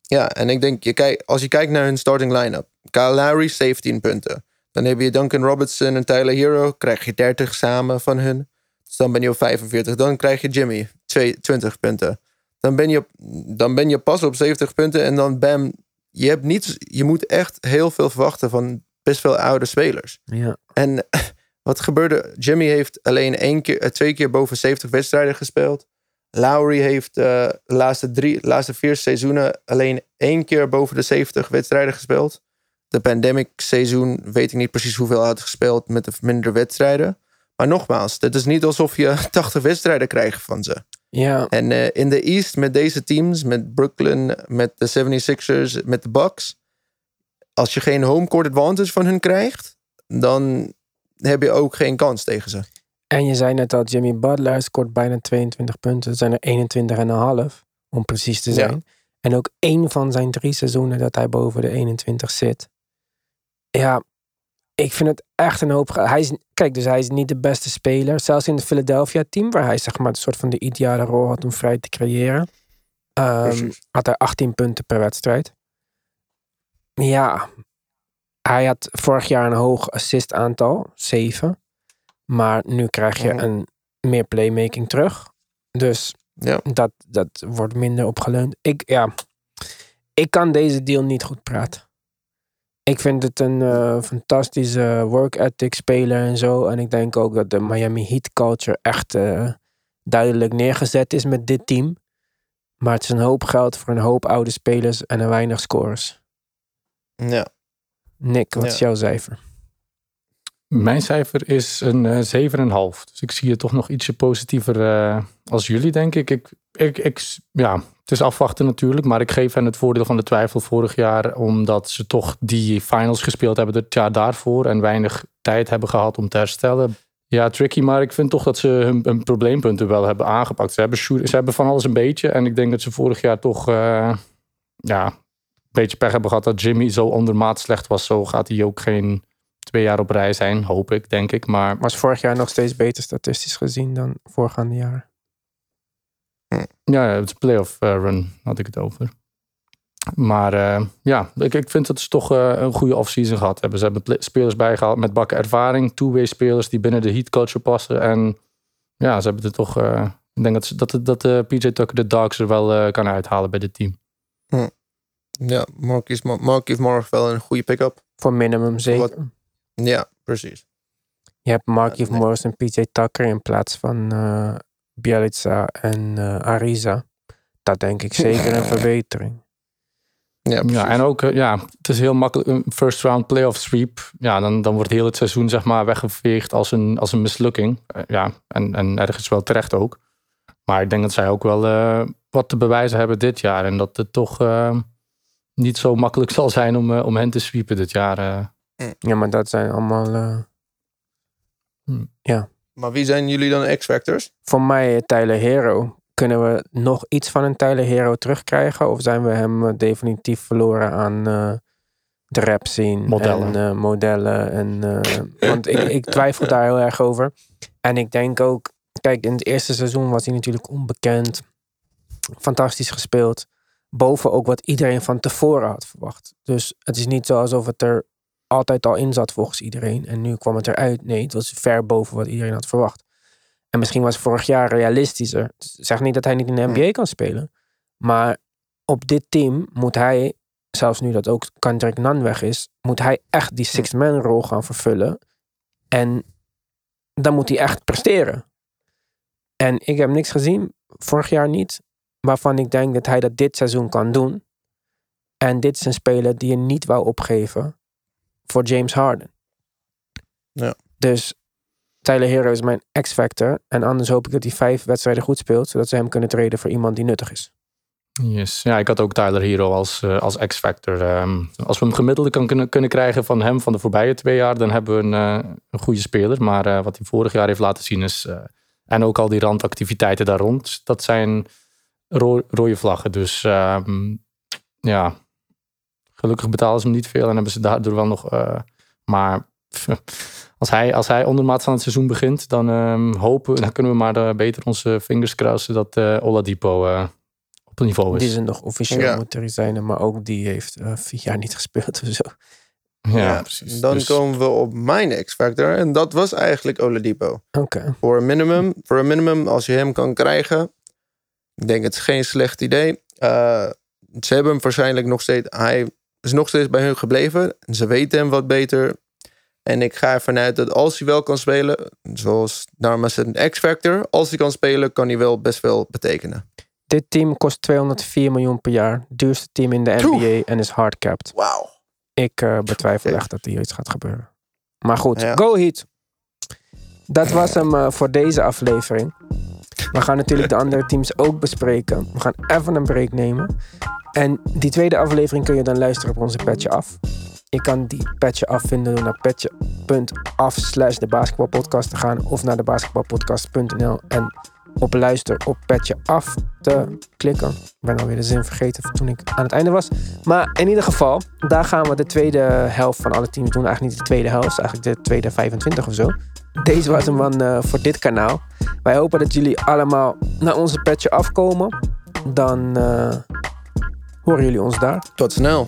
Speaker 3: Ja, en ik denk, je kijk, als je kijkt naar hun starting line-up. Kyle Lowry, 17 punten. Dan heb je Duncan Robertson en Tyler Hero. Krijg je 30 samen van hun. Dus dan ben je op 45. Dan krijg je Jimmy, 20 punten dan ben je, dan ben je pas op 70 punten en dan bam. Je, hebt niet, je moet echt heel veel verwachten van best veel oude spelers.
Speaker 1: Ja.
Speaker 3: En wat gebeurde? Jimmy heeft alleen één keer, eh, twee keer boven 70 wedstrijden gespeeld. Lowry heeft uh, de laatste, drie, laatste vier seizoenen alleen één keer boven de 70 wedstrijden gespeeld. De pandemic seizoen weet ik niet precies hoeveel hij had gespeeld met de minder wedstrijden. Maar nogmaals, het is niet alsof je 80 wedstrijden krijgt van ze.
Speaker 1: Ja.
Speaker 3: En uh, in de East met deze teams, met Brooklyn, met de 76ers, met de Bucks. Als je geen home court advantage van hun krijgt, dan heb je ook geen kans tegen ze.
Speaker 1: En je zei net al, Jimmy Butler scoort bijna 22 punten. Dat zijn er 21,5 om precies te zijn.
Speaker 3: Ja.
Speaker 1: En ook één van zijn drie seizoenen dat hij boven de 21 zit. Ja, ik vind het echt een hoop. Hij is, kijk, dus hij is niet de beste speler. Zelfs in het Philadelphia-team, waar hij zeg maar een soort van de ideale rol had om vrij te creëren, um, had hij 18 punten per wedstrijd. Ja, hij had vorig jaar een hoog assist aantal, 7. Maar nu krijg je een meer playmaking terug. Dus
Speaker 3: ja.
Speaker 1: dat, dat wordt minder opgeleund. Ik, ja, ik kan deze deal niet goed praten. Ik vind het een uh, fantastische work ethic speler en zo. En ik denk ook dat de Miami Heat culture echt uh, duidelijk neergezet is met dit team. Maar het is een hoop geld voor een hoop oude spelers en een weinig scores.
Speaker 3: Ja.
Speaker 1: Nick, wat is jouw cijfer?
Speaker 2: Mijn cijfer is een eh 7,5. Dus ik zie het toch nog ietsje positiever eh, als jullie, denk ik. Ik, ik. Ja, het is afwachten natuurlijk. Maar ik geef hen het voordeel van de twijfel vorig jaar. Omdat ze toch die finals gespeeld hebben het jaar daarvoor. En weinig tijd hebben gehad om te herstellen. Ja, tricky. Maar ik vind toch dat ze hun, probleempunten wel hebben aangepakt. Ze hebben, ze hebben van alles een beetje. En ik denk dat ze vorig jaar toch... eh, ja, een beetje pech hebben gehad dat Jimmy zo ondermaat slecht was. Zo gaat hij ook geen twee jaar op rij zijn, hoop ik, denk ik. Maar
Speaker 1: Was vorig jaar nog steeds beter statistisch gezien dan voorgaande jaren?
Speaker 2: ja, het is een playoff eh, run had ik het over. Maar eh, ja, ik, ik vind dat ze toch eh, een goede offseason gehad hebben. Ze hebben spelers bijgehaald met bakken ervaring. Two-way spelers die binnen de heat culture passen. En ja, ze hebben er toch... eh, ik denk dat, ze, dat, dat eh, PJ Tucker de Dogs er wel eh, kan uithalen bij dit team.
Speaker 3: Ja, Mark, is, Mark heeft morgen wel een goede pick-up.
Speaker 1: Voor minimum zeker.
Speaker 3: Wat- Ja, precies.
Speaker 1: Je hebt Markieff
Speaker 3: Ja, nee.
Speaker 1: Morris en PJ Tucker in plaats van eh Bialica en eh, Ariza. Dat denk ik zeker een verbetering.
Speaker 3: Ja, precies.
Speaker 2: Ja, en ook, eh, ja, het is heel makkelijk. Een first round playoff sweep. Ja, dan, dan wordt heel het seizoen, zeg maar, weggeveegd als een, als een mislukking. Ja, en, en ergens wel terecht ook. Maar ik denk dat zij ook wel eh, wat te bewijzen hebben dit jaar. En dat het toch eh, niet zo makkelijk zal zijn om, om hen te sweepen dit jaar. Eh.
Speaker 1: Ja, maar dat zijn allemaal... eh,
Speaker 3: Maar wie zijn jullie dan X-Factors?
Speaker 1: voor mij eh, Tyler Hero. Kunnen we nog iets van een Tyler Hero terugkrijgen? Of zijn we hem definitief verloren aan eh, de rap scene?
Speaker 2: Modellen.
Speaker 1: En eh, modellen. En, eh, want ik, ik twijfel daar heel erg over. En ik denk ook... Kijk, in het eerste seizoen was hij natuurlijk onbekend. Fantastisch gespeeld. Boven ook wat iedereen van tevoren had verwacht. Dus het is niet zo alsof het er altijd al in zat volgens iedereen. En nu kwam het eruit. Nee, het was ver boven wat iedereen had verwacht. En misschien was vorig jaar realistischer. Zeg niet dat hij niet in de NBA kan spelen. Maar op dit team moet hij, zelfs nu dat ook Kendrick Nunn weg is, moet hij echt die six-man rol gaan vervullen. En dan moet hij echt presteren. En ik heb niks gezien, vorig jaar niet, waarvan ik denk dat hij dat dit seizoen kan doen. En dit is een speler die je niet wou opgeven voor James Harden.
Speaker 3: Ja.
Speaker 1: Dus Tyler Hero is mijn X-factor. En anders hoop ik dat hij vijf wedstrijden goed speelt, zodat ze hem kunnen treden voor iemand die nuttig is.
Speaker 2: Yes. Ja, ik had ook Tyler Hero als, eh, als X-factor. Ehm, als we hem gemiddelde kan kunnen, kunnen krijgen van hem van de voorbije twee jaar, dan hebben we een, eh, een goede speler. Maar eh, wat hij vorig jaar heeft laten zien is. eh, en ook al die randactiviteiten daar rond, dat zijn ro- rode vlaggen. Dus ehm, ja, gelukkig betalen ze hem niet veel en hebben ze daardoor wel nog. eh, maar als hij, als hij ondermaats aan het seizoen begint, dan ehm, hopen we, dan kunnen we maar eh, beter onze vingers kruisen dat eh Oladipo eh, op niveau is.
Speaker 1: Die ze nog officieel
Speaker 3: Ja.
Speaker 1: moeten resignen, maar ook die heeft eh, vier jaar niet gespeeld of zo.
Speaker 2: Ja, precies.
Speaker 3: Dan
Speaker 2: Dus-
Speaker 3: komen we op mijn X-Factor. En dat was eigenlijk Oladipo.
Speaker 1: Oké.
Speaker 3: Voor een minimum, voor een minimum, als je hem kan krijgen. Ik denk het is geen slecht idee. Eh, ze hebben hem waarschijnlijk nog steeds. Hij is nog steeds bij hun gebleven. En ze weten hem wat beter. En ik ga ervan uit dat als hij wel kan spelen, zoals het een X-Factor. Als hij kan spelen, kan hij wel best wel betekenen.
Speaker 1: Dit team kost 204 miljoen per jaar. Duurste team in de NBA en is hardcapped.
Speaker 3: Wauw.
Speaker 1: Ik eh, betwijfel echt dat hier iets gaat gebeuren. Maar goed,
Speaker 3: Ja.
Speaker 1: go Heat. Dat was hem eh, voor deze aflevering. We gaan natuurlijk de andere teams ook bespreken. We gaan even een break nemen. En die tweede aflevering kun je dan luisteren op onze Petje Af. Je kan die Petje Af vinden door naar petje.af slash de basketbalpodcast te gaan. Of naar de basketbalpodcast.nl en op luister op Petje Af te klikken. Ik ben alweer de zin vergeten van toen ik aan het einde was. Maar in ieder geval, daar gaan we de tweede helft van alle teams doen. Eigenlijk niet de tweede helft, eigenlijk de tweede 25 of zo. Deze was hem dan eh, voor dit kanaal. Wij hopen dat jullie allemaal naar onze petje afkomen. Dan eh, Horen jullie ons daar?
Speaker 3: Tot snel.